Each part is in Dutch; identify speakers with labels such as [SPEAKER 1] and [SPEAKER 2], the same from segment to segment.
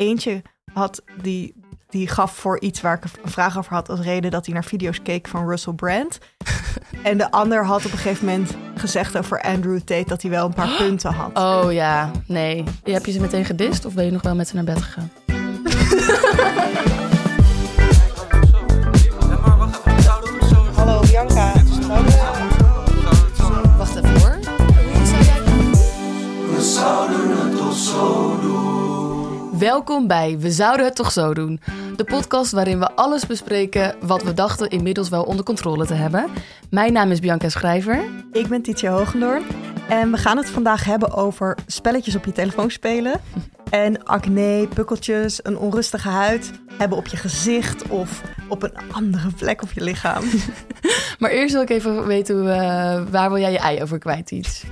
[SPEAKER 1] Eentje had die, die gaf voor iets waar ik een vraag over had als reden dat hij naar video's keek van Russell Brand. en de ander had op een gegeven moment gezegd over Andrew Tate dat hij wel een paar punten had.
[SPEAKER 2] Oh ja, nee. Heb je ze meteen gedist of ben je nog wel met ze naar bed gegaan? Welkom bij We Zouden Het Toch Zo Doen. De podcast waarin we alles bespreken wat we dachten inmiddels wel onder controle te hebben. Mijn naam is Bianca Schrijver.
[SPEAKER 1] Ik ben Tietje Hogendoorn en we gaan het vandaag hebben over spelletjes op je telefoon spelen. En acne, pukkeltjes, een onrustige huid hebben op je gezicht of op een andere plek op je lichaam.
[SPEAKER 2] Maar eerst wil ik even weten, eh, waar wil jij je ei over kwijt iets?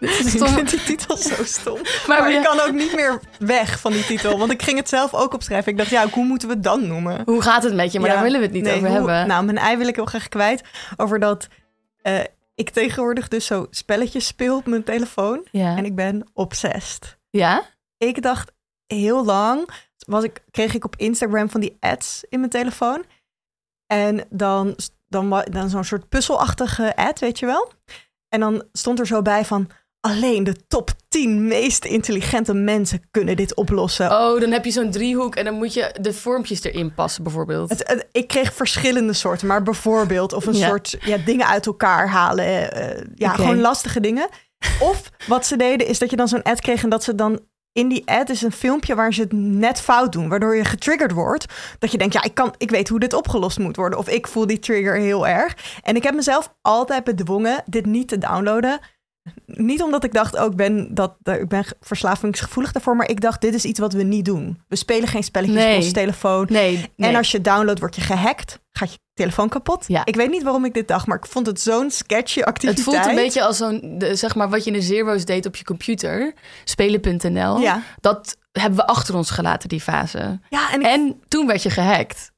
[SPEAKER 1] Ik vind die titel zo stom.
[SPEAKER 2] Maar
[SPEAKER 1] Maar
[SPEAKER 2] ja.
[SPEAKER 1] ik kan ook niet meer weg van die titel. Want ik ging het zelf ook opschrijven. Ik dacht, ja, hoe moeten we het dan noemen?
[SPEAKER 2] Hoe gaat het met je? Maar
[SPEAKER 1] Ja,
[SPEAKER 2] daar willen we het niet
[SPEAKER 1] nee,
[SPEAKER 2] over
[SPEAKER 1] hoe-
[SPEAKER 2] hebben.
[SPEAKER 1] Nou, mijn ei wil ik heel graag kwijt. Over dat eh, ik tegenwoordig dus zo spelletjes speel op mijn telefoon.
[SPEAKER 2] ja.
[SPEAKER 1] En ik ben obsessed.
[SPEAKER 2] ja?
[SPEAKER 1] Ik dacht heel lang, was ik, kreeg ik op Instagram van die ads in mijn telefoon. En dan, dan, dan zo'n soort puzzelachtige ad, weet je wel. En dan stond er zo bij van... Alleen de top 10 meest intelligente mensen kunnen dit oplossen.
[SPEAKER 2] Oh, dan heb je zo'n driehoek en dan moet je de vormpjes erin passen, bijvoorbeeld.
[SPEAKER 1] Het, het- ik kreeg verschillende soorten, maar bijvoorbeeld of een
[SPEAKER 2] Ja.
[SPEAKER 1] soort ja, dingen uit elkaar halen. eh, ja, gewoon lastige dingen. Of wat ze deden is dat je dan zo'n ad kreeg en dat ze dan in die ad is een filmpje waar ze het net fout doen, waardoor je getriggerd wordt. Dat je denkt, ja, ik, kan, ik weet hoe dit opgelost moet worden. Of ik voel die trigger heel erg. En ik heb mezelf altijd bedwongen dit niet te downloaden. Niet omdat ik dacht, oh, ik ben, dat, ik ben verslavingsgevoelig daarvoor, maar ik dacht, dit is iets wat we niet doen. We spelen geen spelletjes
[SPEAKER 2] Nee.
[SPEAKER 1] op onze telefoon.
[SPEAKER 2] Nee, nee.
[SPEAKER 1] En als je downloadt, word je gehackt. Gaat je telefoon kapot.
[SPEAKER 2] Ja.
[SPEAKER 1] Ik weet niet waarom ik dit dacht, maar ik vond het zo'n sketchy
[SPEAKER 2] Het
[SPEAKER 1] activiteit.
[SPEAKER 2] voelt een beetje als zo'n, zeg maar, wat je in de zero's deed op je computer. Spelen.nl.
[SPEAKER 1] Ja.
[SPEAKER 2] Dat hebben we achter ons gelaten, die fase.
[SPEAKER 1] Ja, en, ik-
[SPEAKER 2] En toen werd je gehackt.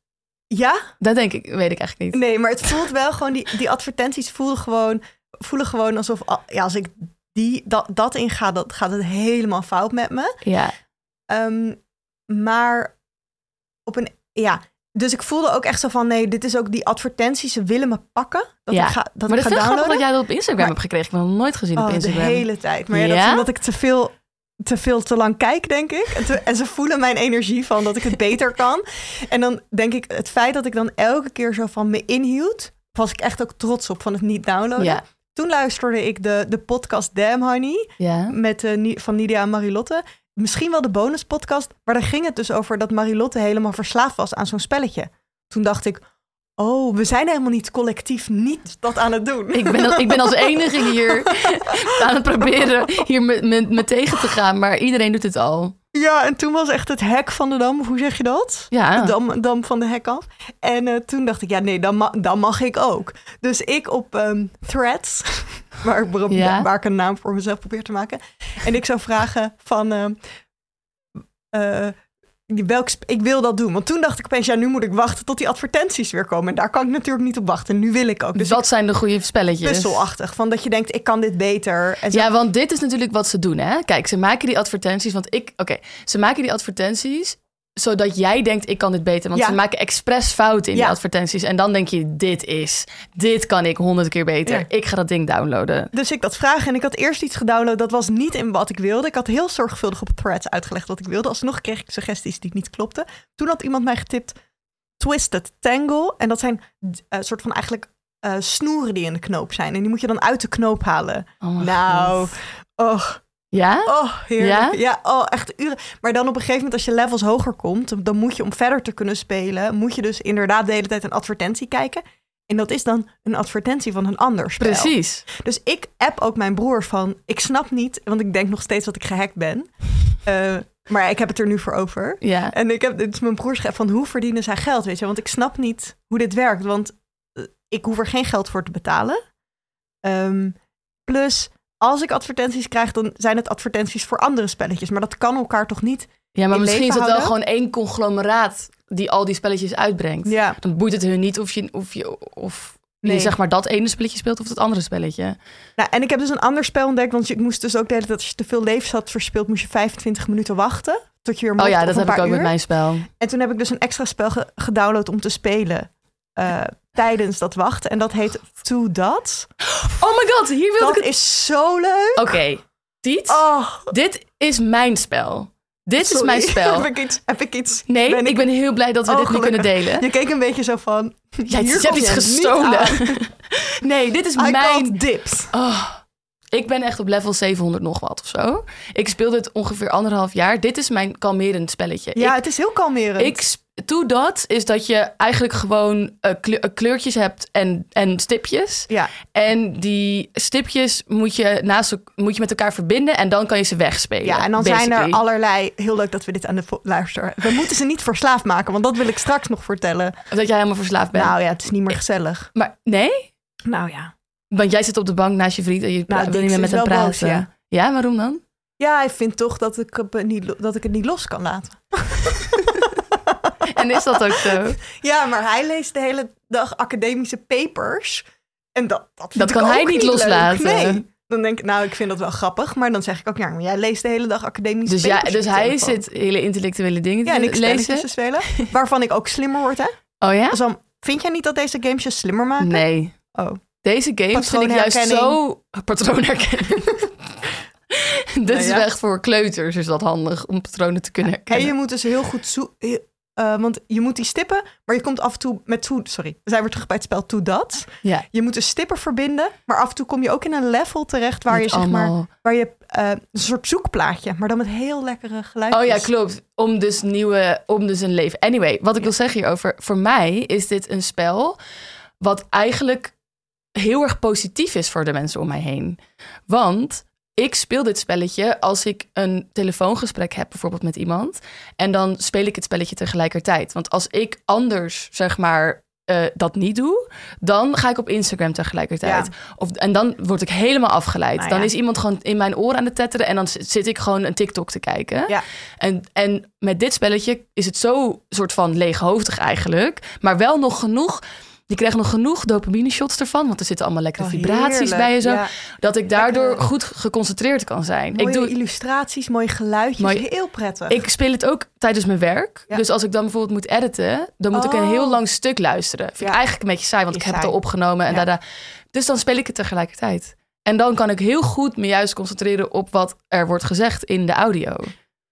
[SPEAKER 1] ja?
[SPEAKER 2] Dat denk ik, weet ik eigenlijk niet.
[SPEAKER 1] Nee, maar het voelt wel gewoon, die, die advertenties voelen gewoon, voelen gewoon alsof, al- ja, als ik die, dat, dat inga, dan gaat het helemaal fout met me.
[SPEAKER 2] Ja,
[SPEAKER 1] Ehm, maar op een, ja, dus ik voelde ook echt zo van, nee, dit is ook die advertenties, ze willen me pakken. Dat
[SPEAKER 2] ja.
[SPEAKER 1] ik ga, dat
[SPEAKER 2] maar
[SPEAKER 1] ik
[SPEAKER 2] dat
[SPEAKER 1] ga downloaden.
[SPEAKER 2] dat jij dat op Instagram
[SPEAKER 1] Maar-
[SPEAKER 2] hebt gekregen. Ik heb dat nog nooit gezien op
[SPEAKER 1] Oh, de
[SPEAKER 2] Instagram.
[SPEAKER 1] hele tijd. Maar ja, dat is omdat ik te veel, te veel te lang kijk, denk ik. En, te- en ze voelen mijn energie van dat ik het beter kan. En dan denk ik, het feit dat ik dan elke keer zo van me inhield... was ik echt ook trots op van het niet downloaden.
[SPEAKER 2] Ja,
[SPEAKER 1] Toen luisterde ik de, de podcast Damn Honey
[SPEAKER 2] ja.
[SPEAKER 1] met, eh, van Nidia en Marilotte. Misschien wel de bonuspodcast, maar daar ging het dus over... dat Marilotte helemaal verslaafd was aan zo'n spelletje. Toen dacht ik, oh, we zijn helemaal niet collectief niet dat aan het doen.
[SPEAKER 2] Ik ben, als- ik ben als enige hier aan het proberen hier me, me, me tegen te gaan. Maar iedereen doet het al.
[SPEAKER 1] Ja, en toen was echt het hek van de dam. Hoe zeg je dat?
[SPEAKER 2] Ja.
[SPEAKER 1] De dam, dam van de hek af. En eh, toen dacht ik, ja, nee, dan, ma- dan mag ik ook. Dus ik op ehm, Threads, waar ik, pro-
[SPEAKER 2] Ja.
[SPEAKER 1] waar ik een naam voor mezelf probeer te maken. En ik zou vragen van, ehm, eh, welk ik wil dat doen. Want toen dacht ik opeens, ja, nu moet ik wachten tot die advertenties weer komen. En daar kan ik natuurlijk niet op wachten. Nu wil ik ook. Dus
[SPEAKER 2] Wat zijn de goede spelletjes?
[SPEAKER 1] puzzelachtig. Van dat je denkt, ik kan dit beter. En zo-
[SPEAKER 2] Ja, want dit is natuurlijk wat ze doen, hè? Kijk, ze maken die advertenties, want ik... Oké, ze maken die advertenties zodat jij denkt, ik kan dit beter. Want
[SPEAKER 1] Ja.
[SPEAKER 2] ze maken expres fouten in
[SPEAKER 1] Ja.
[SPEAKER 2] de advertenties. En dan denk je, dit is, dit kan ik honderd keer beter.
[SPEAKER 1] Ja.
[SPEAKER 2] Ik ga dat ding downloaden.
[SPEAKER 1] Dus ik dat vragen en ik had eerst iets gedownload. Dat was niet in wat ik wilde. Ik had heel zorgvuldig op threads uitgelegd wat ik wilde. Alsnog kreeg ik suggesties die niet klopten. Toen had iemand mij getipt Twisted Tangle. En dat zijn eh, soort van eigenlijk eh, snoeren die in de knoop zijn. En die moet je dan uit de knoop halen.
[SPEAKER 2] Oh
[SPEAKER 1] nou,
[SPEAKER 2] God.
[SPEAKER 1] oh,
[SPEAKER 2] Ja?
[SPEAKER 1] oh, heerlijk.
[SPEAKER 2] Ja?
[SPEAKER 1] Ja? oh, echt uren. Maar dan op een gegeven moment als je levels hoger komt... dan moet je om verder te kunnen spelen... moet je dus inderdaad de hele tijd een advertentie kijken. En dat is dan een advertentie van een ander spel.
[SPEAKER 2] Precies.
[SPEAKER 1] Dus ik app ook mijn broer van... ik snap niet, want ik denk nog steeds dat ik gehackt ben. Eh, maar ik heb het er nu voor over.
[SPEAKER 2] Ja.
[SPEAKER 1] En ik heb dus mijn broer geappt van hoe verdienen zij geld, weet je? Want ik snap niet hoe dit werkt, want eh, ik hoef er geen geld voor te betalen. Ehm, plus, als ik advertenties krijg, dan zijn het advertenties voor andere spelletjes. Maar dat kan elkaar toch niet?
[SPEAKER 2] Ja, maar misschien is het wel gewoon één conglomeraat die al die spelletjes uitbrengt.
[SPEAKER 1] Ja,
[SPEAKER 2] Dan boeit het hun niet of je, of je, of je
[SPEAKER 1] Nee.
[SPEAKER 2] zeg maar dat ene spelletje speelt of het andere spelletje.
[SPEAKER 1] nou, en ik heb dus een ander spel ontdekt, want ik moest dus ook de hele tijd, als je te veel levens had verspeeld, moest je 25 minuten wachten. Tot je weer
[SPEAKER 2] Oh
[SPEAKER 1] mocht,
[SPEAKER 2] ja,
[SPEAKER 1] of
[SPEAKER 2] dat heb ik ook met mijn spel.
[SPEAKER 1] En toen heb ik dus een extra spel ge- gedownload om te spelen eh, tijdens dat wachten. En dat heet Two Dots.
[SPEAKER 2] Oh my god, hier wil
[SPEAKER 1] Dat
[SPEAKER 2] ik het...
[SPEAKER 1] is zo leuk.
[SPEAKER 2] Oké, Tiet,
[SPEAKER 1] Oh,
[SPEAKER 2] dit is mijn spel. Dit is mijn spel.
[SPEAKER 1] heb, ik iets, heb ik iets?
[SPEAKER 2] Nee,
[SPEAKER 1] ben
[SPEAKER 2] ik... ben heel blij dat we
[SPEAKER 1] Oh,
[SPEAKER 2] dit nu kunnen
[SPEAKER 1] gelukkig.
[SPEAKER 2] delen.
[SPEAKER 1] Je keek een beetje zo van...
[SPEAKER 2] Ja, je hebt iets gestolen. Nee, dit is
[SPEAKER 1] I
[SPEAKER 2] mijn...
[SPEAKER 1] dips.
[SPEAKER 2] Oh, ik ben echt op level 700 nog wat of zo. Ik speel dit ongeveer anderhalf jaar. Dit is mijn kalmerend spelletje.
[SPEAKER 1] Ja,
[SPEAKER 2] ik,
[SPEAKER 1] het is heel kalmerend.
[SPEAKER 2] ik doe dat is dat je eigenlijk gewoon eh, kleur- eh, kleurtjes hebt en, en stipjes.
[SPEAKER 1] Ja,
[SPEAKER 2] En die stipjes moet je, naast, moet je met elkaar verbinden en dan kan je ze wegspelen.
[SPEAKER 1] ja, en dan zijn er allerlei... Heel leuk dat we dit aan de luisteren. We moeten ze niet verslaafd maken, want dat wil ik straks nog vertellen.
[SPEAKER 2] Dat jij helemaal verslaafd bent.
[SPEAKER 1] Nou ja, het is niet meer gezellig.
[SPEAKER 2] Maar nee?
[SPEAKER 1] Nou ja.
[SPEAKER 2] Want jij zit op de bank naast je vriend en je
[SPEAKER 1] Nou,
[SPEAKER 2] wil niet meer met hem praten.
[SPEAKER 1] boos, ja.
[SPEAKER 2] ja, waarom dan?
[SPEAKER 1] Ja, hij vindt toch dat ik, het niet, dat ik het niet los kan laten.
[SPEAKER 2] En is dat ook zo?
[SPEAKER 1] Ja, maar hij leest de hele dag academische papers. En dat, dat,
[SPEAKER 2] kan hij niet
[SPEAKER 1] leuk.
[SPEAKER 2] loslaten.
[SPEAKER 1] Nee. Dan denk ik, nou, ik vind dat wel grappig. Maar dan zeg ik ook, ja, maar jij leest de hele dag academische
[SPEAKER 2] Dus, ja,
[SPEAKER 1] papers.
[SPEAKER 2] dus
[SPEAKER 1] op je
[SPEAKER 2] hij
[SPEAKER 1] telefoon.
[SPEAKER 2] zit hele intellectuele dingen
[SPEAKER 1] Ja, en
[SPEAKER 2] te
[SPEAKER 1] ik
[SPEAKER 2] lezen.
[SPEAKER 1] te spelen. Waarvan ik ook slimmer word, hè?
[SPEAKER 2] Oh ja?
[SPEAKER 1] Dus dan, vind jij niet dat deze games je slimmer maken?
[SPEAKER 2] Nee.
[SPEAKER 1] Oh.
[SPEAKER 2] Deze games vind ik juist zo... Patroonherkenning. Dit
[SPEAKER 1] Nou
[SPEAKER 2] is
[SPEAKER 1] ja.
[SPEAKER 2] echt voor kleuters is dat handig om patronen te kunnen
[SPEAKER 1] En
[SPEAKER 2] herkennen.
[SPEAKER 1] je moet dus heel goed zo eh, want je moet die stippen, maar je komt af en toe met toe. Sorry, we zijn weer terug bij het spel To Dat.
[SPEAKER 2] Ja.
[SPEAKER 1] Je moet de stippen verbinden, maar af en toe kom je ook in een level terecht waar
[SPEAKER 2] Met
[SPEAKER 1] je zeg maar, waar je eh, een soort zoekplaatje, maar dan met heel lekkere geluidjes.
[SPEAKER 2] Oh ja, klopt. Om dus nieuwe, om dus een leven. Anyway, wat ik wil zeggen hierover. Voor mij is dit een spel wat eigenlijk heel erg positief is voor de mensen om mij heen. Want ik speel dit spelletje als ik een telefoongesprek heb, bijvoorbeeld met iemand. En dan speel ik het spelletje tegelijkertijd. Want als ik anders, zeg maar, eh, dat niet doe, dan ga ik op Instagram tegelijkertijd.
[SPEAKER 1] Ja.
[SPEAKER 2] Of, en dan word ik helemaal afgeleid.
[SPEAKER 1] Nou
[SPEAKER 2] dan
[SPEAKER 1] ja.
[SPEAKER 2] is iemand gewoon in mijn oren aan het tetteren en dan zit ik gewoon een TikTok te kijken.
[SPEAKER 1] Ja.
[SPEAKER 2] En, en met dit spelletje is het zo soort van leeghoofdig eigenlijk, maar wel nog genoeg. Je krijgt nog genoeg dopamine shots ervan, want er zitten allemaal lekkere
[SPEAKER 1] Oh,
[SPEAKER 2] vibraties
[SPEAKER 1] heerlijk.
[SPEAKER 2] bij je zo,
[SPEAKER 1] Ja.
[SPEAKER 2] dat ik daardoor
[SPEAKER 1] Lekker.
[SPEAKER 2] goed geconcentreerd kan zijn.
[SPEAKER 1] Mooie
[SPEAKER 2] ik doe,
[SPEAKER 1] illustraties, mooie geluidjes,
[SPEAKER 2] Mooi-
[SPEAKER 1] heel prettig.
[SPEAKER 2] ik speel het ook tijdens mijn werk.
[SPEAKER 1] Ja.
[SPEAKER 2] Dus als ik dan bijvoorbeeld moet editen, dan moet ik een
[SPEAKER 1] Oh.
[SPEAKER 2] heel lang stuk luisteren. Vind ik eigenlijk een beetje saai, want
[SPEAKER 1] Is
[SPEAKER 2] ik heb het al opgenomen en daarna. Dus dan speel ik het tegelijkertijd. En dan kan ik heel goed me juist concentreren op wat er wordt gezegd in de audio.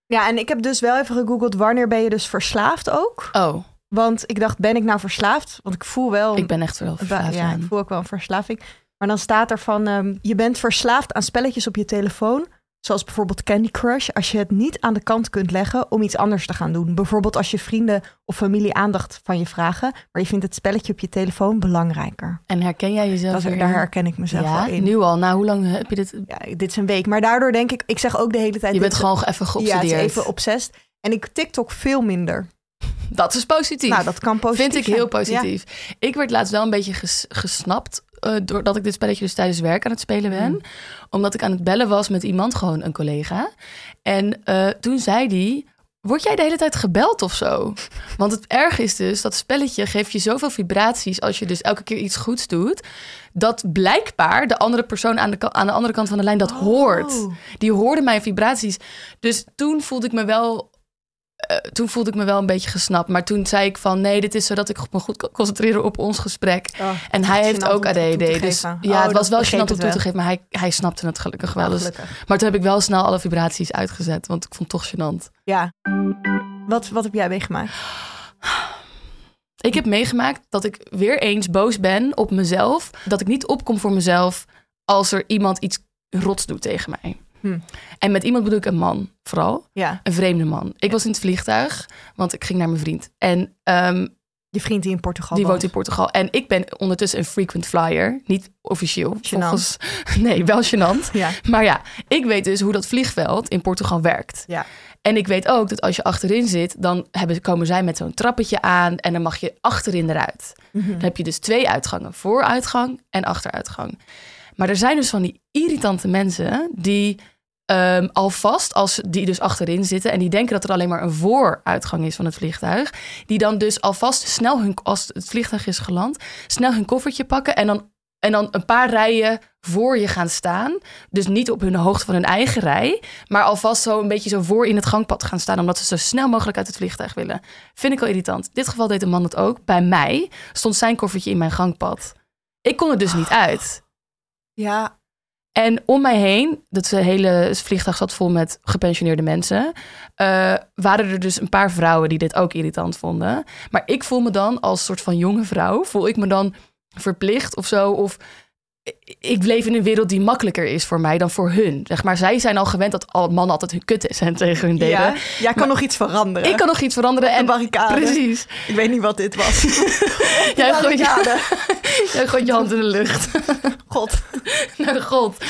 [SPEAKER 1] Ja, en ik heb dus wel even gegoogeld wanneer ben je dus verslaafd ook.
[SPEAKER 2] Oh,
[SPEAKER 1] Want ik dacht, ben ik nou verslaafd? Want ik voel wel...
[SPEAKER 2] ik ben echt wel verslaafd
[SPEAKER 1] ja, ik voel ook wel een verslaving. Maar dan staat er van, ehm, je bent verslaafd aan spelletjes op je telefoon. Zoals bijvoorbeeld Candy Crush. Als je het niet aan de kant kunt leggen om iets anders te gaan doen. Bijvoorbeeld als je vrienden of familie aandacht van je vragen. Maar je vindt het spelletje op je telefoon belangrijker.
[SPEAKER 2] En herken jij jezelf
[SPEAKER 1] Dat, daar herken ik mezelf
[SPEAKER 2] ja,
[SPEAKER 1] wel in.
[SPEAKER 2] nu al. Nou, hoe lang heb je dit?
[SPEAKER 1] Ja, dit is een week. Maar daardoor denk ik, ik zeg ook de hele tijd...
[SPEAKER 2] Je bent
[SPEAKER 1] dit-
[SPEAKER 2] gewoon even
[SPEAKER 1] Ja, het
[SPEAKER 2] geobsedeerd.
[SPEAKER 1] is even obsessed. En ik TikTok veel minder.
[SPEAKER 2] Dat is positief.
[SPEAKER 1] Nou, dat kan positief
[SPEAKER 2] Vind ik
[SPEAKER 1] zijn.
[SPEAKER 2] heel
[SPEAKER 1] Ja.
[SPEAKER 2] positief. Ik werd laatst wel een beetje ges- gesnapt. eh, doordat ik dit spelletje dus tijdens werk aan het spelen ben.
[SPEAKER 1] Mm.
[SPEAKER 2] Omdat ik aan het bellen was met iemand, gewoon een collega. En eh, toen zei die... Word jij de hele tijd gebeld of zo? Want het erg is dus, dat spelletje geeft je zoveel vibraties... als je dus elke keer iets goeds doet... dat blijkbaar de andere persoon aan de, aan de andere kant van de lijn dat hoort. Die hoorde mijn vibraties. Dus toen voelde ik me wel toen voelde ik me wel een beetje gesnapt. Maar toen zei ik van nee, dit is zodat ik me goed kan concentreren op ons gesprek.
[SPEAKER 1] Oh,
[SPEAKER 2] en hij heeft ook ADD. Dus ja,
[SPEAKER 1] Oh,
[SPEAKER 2] het was wel gênant om toe te geven. Maar hij, hij snapte het gelukkig wel. Dus. Maar toen heb ik wel snel alle vibraties uitgezet. Want ik vond het toch gênant.
[SPEAKER 1] Ja. Wat, wat heb jij meegemaakt?
[SPEAKER 2] Ik heb meegemaakt dat ik weer eens boos ben op mezelf. Dat ik niet opkom voor mezelf als er iemand iets rots doet tegen mij.
[SPEAKER 1] Hm.
[SPEAKER 2] En met iemand bedoel ik een man, vooral.
[SPEAKER 1] Ja,
[SPEAKER 2] Een vreemde man. Ik was in het vliegtuig, want ik ging naar mijn vriend. En ehm,
[SPEAKER 1] je vriend die in Portugal
[SPEAKER 2] die woont in Portugal. En ik ben ondertussen een frequent flyer. Niet officieel. Volgens, nee, wel gênant.
[SPEAKER 1] Ja.
[SPEAKER 2] Maar ja, ik weet dus hoe dat vliegveld in Portugal werkt.
[SPEAKER 1] Ja.
[SPEAKER 2] En ik weet ook dat als je achterin zit, dan hebben, komen zij met zo'n trappetje aan en dan mag je achterin eruit.
[SPEAKER 1] Mhm.
[SPEAKER 2] Dan heb je dus twee uitgangen, vooruitgang en achteruitgang. Maar er zijn dus van die irritante mensen die ehm, alvast, als die dus achterin zitten en die denken dat er alleen maar een vooruitgang is van het vliegtuig, die dan dus alvast snel hun, als het vliegtuig is geland, snel hun koffertje pakken en dan, en dan een paar rijen voor je gaan staan. Dus niet op hun hoogte van hun eigen rij, maar alvast zo een beetje zo voor in het gangpad gaan staan, omdat ze zo snel mogelijk uit het vliegtuig willen. Vind ik wel irritant. In dit geval deed de man het ook. Bij mij stond zijn koffertje in mijn gangpad. Ik kon er dus niet uit.
[SPEAKER 1] Ja,
[SPEAKER 2] En om mij heen, dat hele vliegtuig zat vol met gepensioneerde mensen, eh, waren er dus een paar vrouwen die dit ook irritant vonden. Maar ik voel me dan als soort van jonge vrouw, voel ik me dan verplicht of zo, of ik leef in een wereld die makkelijker is voor mij dan voor hun. Zeg maar, zij zijn al gewend dat al mannen altijd hun kut is en tegen hun deden.
[SPEAKER 1] ja. jij kan nog iets veranderen.
[SPEAKER 2] Ik kan nog iets veranderen.
[SPEAKER 1] Op de
[SPEAKER 2] en
[SPEAKER 1] barricade.
[SPEAKER 2] Precies.
[SPEAKER 1] Ik weet niet wat dit was.
[SPEAKER 2] Jij gooit,
[SPEAKER 1] barricade.
[SPEAKER 2] jij gooit je hand in de lucht.
[SPEAKER 1] God.
[SPEAKER 2] naar God.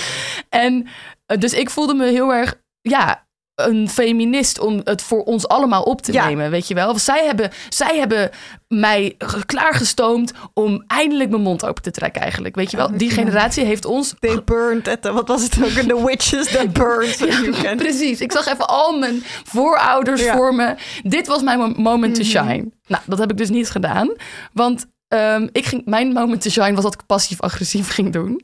[SPEAKER 2] En eh, dus ik voelde me heel erg, ja, een feminist om het voor ons allemaal op te
[SPEAKER 1] Ja.
[SPEAKER 2] nemen, weet je wel. Want zij hebben, zij hebben mij ge- klaargestoomd om eindelijk mijn mond open te trekken eigenlijk, weet je wel. Die generatie heeft ons...
[SPEAKER 1] They burned at the, wat was het ook? in The witches that burned.
[SPEAKER 2] Precies. Ik zag even al mijn voorouders
[SPEAKER 1] Ja.
[SPEAKER 2] voor me. Dit was mijn mo- moment to shine. Nou, dat heb ik dus niet gedaan. Want ehm, ik ging, mijn moment to shine was dat ik passief-agressief ging doen.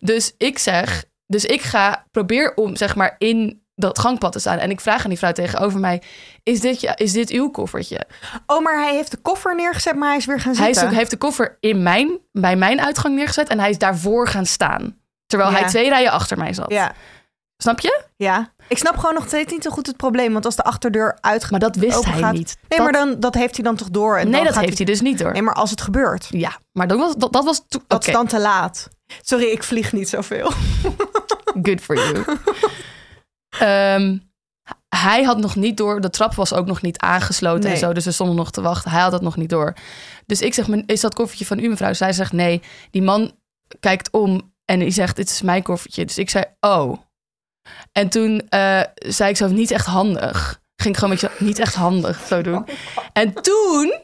[SPEAKER 2] Dus ik zeg, dus ik ga probeer om zeg maar in dat gangpad te staan. En ik vraag aan die vrouw tegenover mij: Is dit, je, is dit uw koffertje?
[SPEAKER 1] Oh, maar hij heeft de koffer neergezet, maar hij is weer gaan
[SPEAKER 2] Hij
[SPEAKER 1] zitten.
[SPEAKER 2] is, heeft de koffer in mijn, bij mijn uitgang neergezet en hij is daarvoor gaan staan. Terwijl
[SPEAKER 1] Ja.
[SPEAKER 2] hij twee rijen achter mij zat.
[SPEAKER 1] Ja,
[SPEAKER 2] Snap je?
[SPEAKER 1] ja. Ik snap gewoon nog steeds niet zo goed het probleem. Want als de achterdeur uitgaat...
[SPEAKER 2] Maar dat wist hij
[SPEAKER 1] gaat-
[SPEAKER 2] niet.
[SPEAKER 1] Nee,
[SPEAKER 2] Dat-
[SPEAKER 1] maar dan, dat heeft hij dan toch door. En
[SPEAKER 2] nee, dat heeft hij dus niet door.
[SPEAKER 1] Nee, maar als het gebeurt,
[SPEAKER 2] Ja, maar dat was, dat, dat was to-
[SPEAKER 1] dat
[SPEAKER 2] oké,
[SPEAKER 1] is dan te laat. Sorry, ik vlieg niet zoveel.
[SPEAKER 2] good for you. Ehm, hij had nog niet door, de trap was ook nog niet aangesloten en zo, dus we stonden nog te wachten. Hij had dat nog niet door. Dus ik zeg, "Men- is dat koffertje van u mevrouw? Zij zegt nee. Die man kijkt om en die zegt, dit is mijn koffertje. Dus ik zei, oh. En toen eh, zei ik zo, niet echt handig. Ging ik gewoon een beetje niet echt handig zo doen. En toen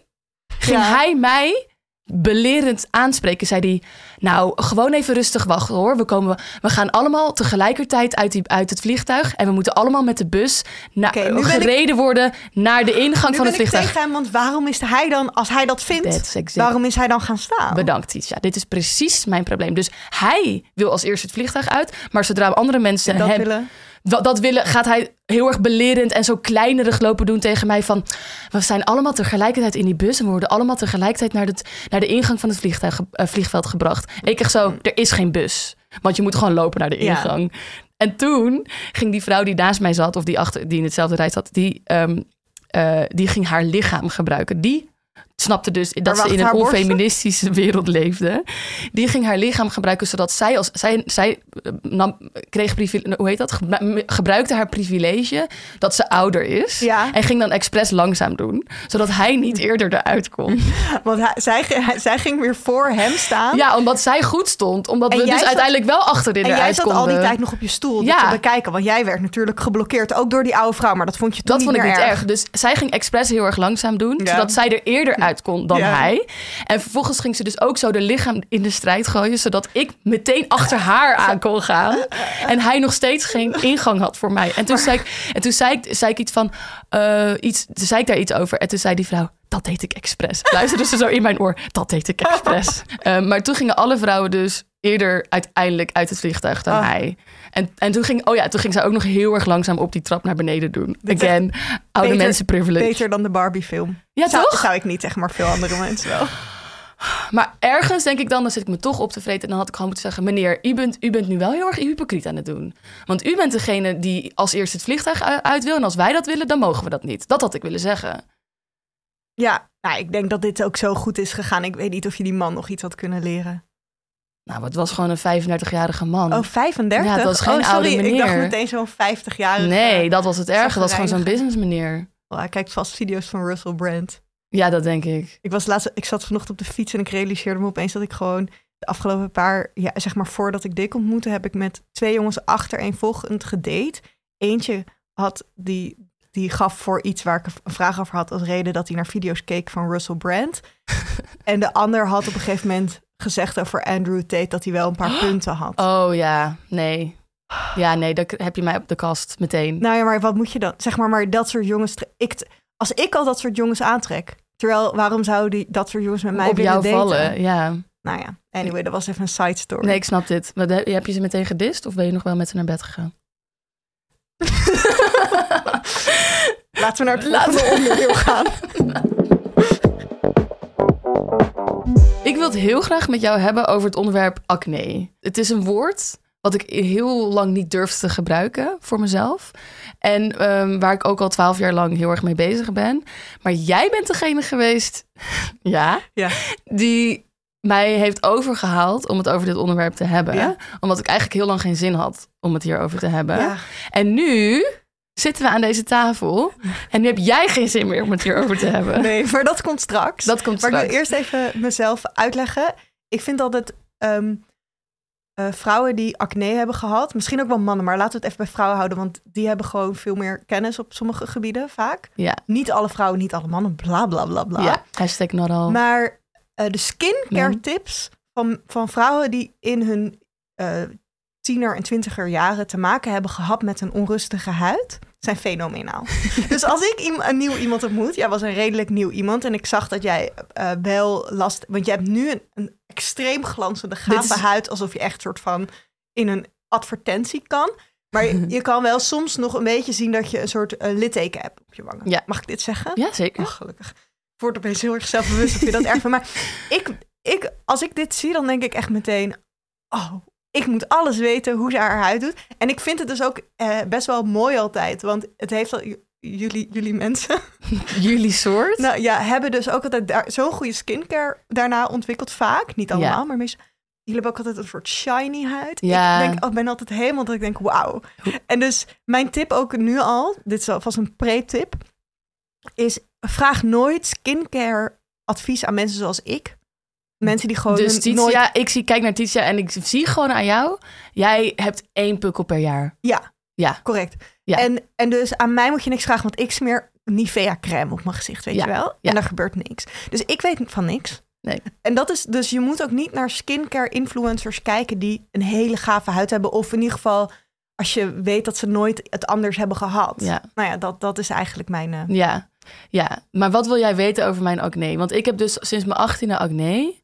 [SPEAKER 2] ging
[SPEAKER 1] Ja.
[SPEAKER 2] hij mij belerend aanspreken. Zei hij, nou, gewoon even rustig wachten hoor. We, komen, we gaan allemaal tegelijkertijd uit, die, uit het vliegtuig. En we moeten allemaal met de bus na,
[SPEAKER 1] ben ik-
[SPEAKER 2] gereden worden naar de ingang
[SPEAKER 1] Nu
[SPEAKER 2] van het
[SPEAKER 1] ik
[SPEAKER 2] vliegtuig.
[SPEAKER 1] tegen hem, want waarom is hij dan, als hij dat vindt, waarom is hij dan gaan staan?
[SPEAKER 2] Bedankt, Tisha. Dit is precies mijn probleem. Dus hij wil als eerste het vliegtuig uit. Maar zodra andere mensen
[SPEAKER 1] dat
[SPEAKER 2] hem
[SPEAKER 1] willen.
[SPEAKER 2] Dat, dat willen, gaat hij heel erg belerend en zo kleinerig lopen doen tegen mij van... We zijn allemaal tegelijkertijd in die bus en we worden allemaal tegelijkertijd naar, het, naar de ingang van het vliegtuig, eh, vliegveld gebracht. En ik echt zo, er is geen bus. Want je moet gewoon lopen naar de
[SPEAKER 1] Ja.
[SPEAKER 2] ingang. En toen ging die vrouw die naast mij zat, of die, achter, die in hetzelfde rij zat, die, ehm, eh, die ging haar lichaam gebruiken. Die snapte dus dat ze in een onfeministische wereld leefde. Die ging haar lichaam gebruiken zodat zij als zij, zij eh, nam, kreeg hoe heet dat? Gebru- gebruikte haar privilege dat ze ouder is
[SPEAKER 1] Ja.
[SPEAKER 2] en ging dan expres langzaam doen, zodat hij niet eerder eruit kon.
[SPEAKER 1] Want hij, zij, hij- zij ging weer voor hem staan.
[SPEAKER 2] Ja, omdat zij goed stond, omdat
[SPEAKER 1] En
[SPEAKER 2] we
[SPEAKER 1] jij
[SPEAKER 2] dus
[SPEAKER 1] zat-
[SPEAKER 2] uiteindelijk wel achterin
[SPEAKER 1] En jij
[SPEAKER 2] eruit
[SPEAKER 1] zat
[SPEAKER 2] konden.
[SPEAKER 1] al die tijd nog op je stoel
[SPEAKER 2] Ja.
[SPEAKER 1] te bekijken. Want jij werd natuurlijk geblokkeerd, ook door die oude vrouw. Maar dat vond je toen
[SPEAKER 2] Dat
[SPEAKER 1] niet
[SPEAKER 2] vond ik niet erg. Dus zij ging expres heel erg langzaam doen,
[SPEAKER 1] Ja.
[SPEAKER 2] zodat zij er eerder uit kon dan
[SPEAKER 1] Ja.
[SPEAKER 2] hij. En vervolgens ging ze dus ook zo de lichaam in de strijd gooien, zodat ik meteen achter haar aan kon gaan. En hij nog steeds geen ingang had voor mij. En toen zei ik, en toen zei ik, zei ik iets van, eh, iets, toen zei ik daar iets over. En toen zei die vrouw, dat deed ik expres. Luisterde ze zo in mijn oor, dat deed ik expres. Eh, maar toen gingen alle vrouwen dus eerder uiteindelijk uit het vliegtuig dan
[SPEAKER 1] Ah.
[SPEAKER 2] hij. En, en toen, ging, oh ja, toen ging zij ook nog heel erg langzaam op die trap naar beneden doen.
[SPEAKER 1] Dit
[SPEAKER 2] Again, oude
[SPEAKER 1] beter-
[SPEAKER 2] mensen privilege.
[SPEAKER 1] Beter dan de Barbie-film.
[SPEAKER 2] Ja,
[SPEAKER 1] zou,
[SPEAKER 2] toch?
[SPEAKER 1] Zou ik niet zeggen, maar veel andere mensen wel.
[SPEAKER 2] Maar ergens denk ik dan, dan zit ik me toch op te vreten. En dan had ik gewoon moeten zeggen: Meneer, u bent, u bent nu wel heel erg hypocriet aan het doen. Want u bent degene die als eerste het vliegtuig uit wil. En als wij dat willen, dan mogen we dat niet. Dat had ik willen zeggen.
[SPEAKER 1] Ja, nou, ik denk dat dit ook zo goed is gegaan. Ik weet niet of je die man nog iets had kunnen leren.
[SPEAKER 2] Nou, het was gewoon een 35-jarige man.
[SPEAKER 1] Oh, 35?
[SPEAKER 2] Ja, het was geen
[SPEAKER 1] oh, sorry,
[SPEAKER 2] oude
[SPEAKER 1] Ik dacht meteen zo'n 50-jarige.
[SPEAKER 2] nee, dat was het erge. Dat was gewoon zo'n
[SPEAKER 1] zagrijnige.
[SPEAKER 2] business meneer.
[SPEAKER 1] Oh, hij kijkt vast video's van Russell Brand.
[SPEAKER 2] Ja, dat denk ik.
[SPEAKER 1] Ik, was laatst, ik zat vanochtend op de fiets en ik realiseerde me opeens dat ik gewoon de afgelopen paar, ja, zeg maar voordat ik Dick ontmoette, heb ik met twee jongens achtereenvolgend gedate. Eentje had die, die gaf voor iets waar ik een vraag over had als reden dat hij naar video's keek van Russell Brand. en de ander had op een gegeven moment gezegd over Andrew Tate dat hij wel een paar punten had.
[SPEAKER 2] Oh ja, nee. Ja, nee, dan heb je mij op de kast meteen.
[SPEAKER 1] Nou ja, maar wat moet je dan? Zeg maar, maar dat soort jongens. Ik, als ik al dat soort jongens aantrek, terwijl waarom zou die dat soort jongens met mij
[SPEAKER 2] op
[SPEAKER 1] willen
[SPEAKER 2] jou
[SPEAKER 1] daten?
[SPEAKER 2] vallen, ja.
[SPEAKER 1] Nou ja, anyway, dat was even een side story.
[SPEAKER 2] Nee, ik snap dit. Maar de- heb je ze meteen gedist of ben je nog wel met ze naar bed gegaan?
[SPEAKER 1] Laten we naar het
[SPEAKER 2] Laten
[SPEAKER 1] volgende onderdeel gaan.
[SPEAKER 2] Ik wil het heel graag met jou hebben over het onderwerp acne. Het is een woord wat ik heel lang niet durfde te gebruiken voor mezelf. En ehm, waar ik ook al twaalf jaar lang heel erg mee bezig ben. Maar jij bent degene geweest, ja,
[SPEAKER 1] Ja.
[SPEAKER 2] die mij heeft overgehaald om het over dit onderwerp te hebben.
[SPEAKER 1] Ja.
[SPEAKER 2] Omdat ik eigenlijk heel lang geen zin had om het hierover te hebben.
[SPEAKER 1] Ja.
[SPEAKER 2] En nu zitten we aan deze tafel en nu heb jij geen zin meer om het hierover te hebben.
[SPEAKER 1] Nee, maar dat komt straks.
[SPEAKER 2] Dat komt
[SPEAKER 1] maar ik
[SPEAKER 2] straks.
[SPEAKER 1] wil eerst even mezelf uitleggen. Ik vind altijd eh, vrouwen die acne hebben gehad, misschien ook wel mannen, maar laten we het even bij vrouwen houden, want die hebben gewoon veel meer kennis op sommige gebieden vaak.
[SPEAKER 2] Ja,
[SPEAKER 1] Niet alle vrouwen, niet alle mannen, bla bla bla bla.
[SPEAKER 2] ja. hashtag not all.
[SPEAKER 1] Maar eh, de skincare tips van, van vrouwen die in hun eh, tiener en twintiger jaren te maken hebben gehad met een onrustige huid, zijn fenomenaal. dus als ik een nieuw iemand ontmoet, jij was een redelijk nieuw iemand en ik zag dat jij eh, wel last, want je hebt nu een, een extreem glanzende gave
[SPEAKER 2] is-
[SPEAKER 1] huid, alsof je echt soort van in een advertentie kan. Maar je, je kan wel soms nog een beetje zien dat je een soort eh, litteken hebt op je wangen.
[SPEAKER 2] Ja.
[SPEAKER 1] Mag ik dit zeggen?
[SPEAKER 2] Ja, zeker.
[SPEAKER 1] Oh, gelukkig. Ik word opeens heel erg zelfbewust of je dat erg vindt. Maar ik, ik, als ik dit zie, dan denk ik echt meteen... Oh, ik moet alles weten hoe ze haar huid doet. En ik vind het dus ook eh, best wel mooi altijd. Want het heeft al... Jullie, jullie mensen
[SPEAKER 2] Jullie soort?
[SPEAKER 1] nou, ja, hebben dus ook altijd zo'n goede skincare daarna ontwikkeld. Vaak, niet allemaal,
[SPEAKER 2] Ja.
[SPEAKER 1] maar meestal. Jullie hebben ook altijd een soort shiny huid.
[SPEAKER 2] Ja.
[SPEAKER 1] Ik denk, oh, ben altijd helemaal dat ik denk, wauw. En dus mijn tip ook nu al, dit is alvast een pre-tip, is vraag nooit skincare advies aan mensen zoals ik. Mensen die gewoon
[SPEAKER 2] dus Titia,
[SPEAKER 1] nooit...
[SPEAKER 2] ik zie, kijk naar Titia en ik zie gewoon aan jou. Jij hebt één pukkel per jaar.
[SPEAKER 1] Ja,
[SPEAKER 2] Ja.
[SPEAKER 1] correct.
[SPEAKER 2] Ja.
[SPEAKER 1] En, en dus aan mij moet je niks vragen, want ik smeer Nivea crème op mijn gezicht, weet
[SPEAKER 2] Ja,
[SPEAKER 1] je wel?
[SPEAKER 2] ja.
[SPEAKER 1] En daar gebeurt niks. Dus ik weet van niks.
[SPEAKER 2] Nee.
[SPEAKER 1] En dat is dus, je moet ook niet naar skincare influencers kijken die een hele gave huid hebben. Of in ieder geval, als je weet dat ze nooit het anders hebben gehad.
[SPEAKER 2] Ja.
[SPEAKER 1] Nou ja, dat, dat is eigenlijk mijn... eh,
[SPEAKER 2] Ja. ja, maar wat wil jij weten over mijn acne? Want ik heb dus sinds mijn achttiende acne.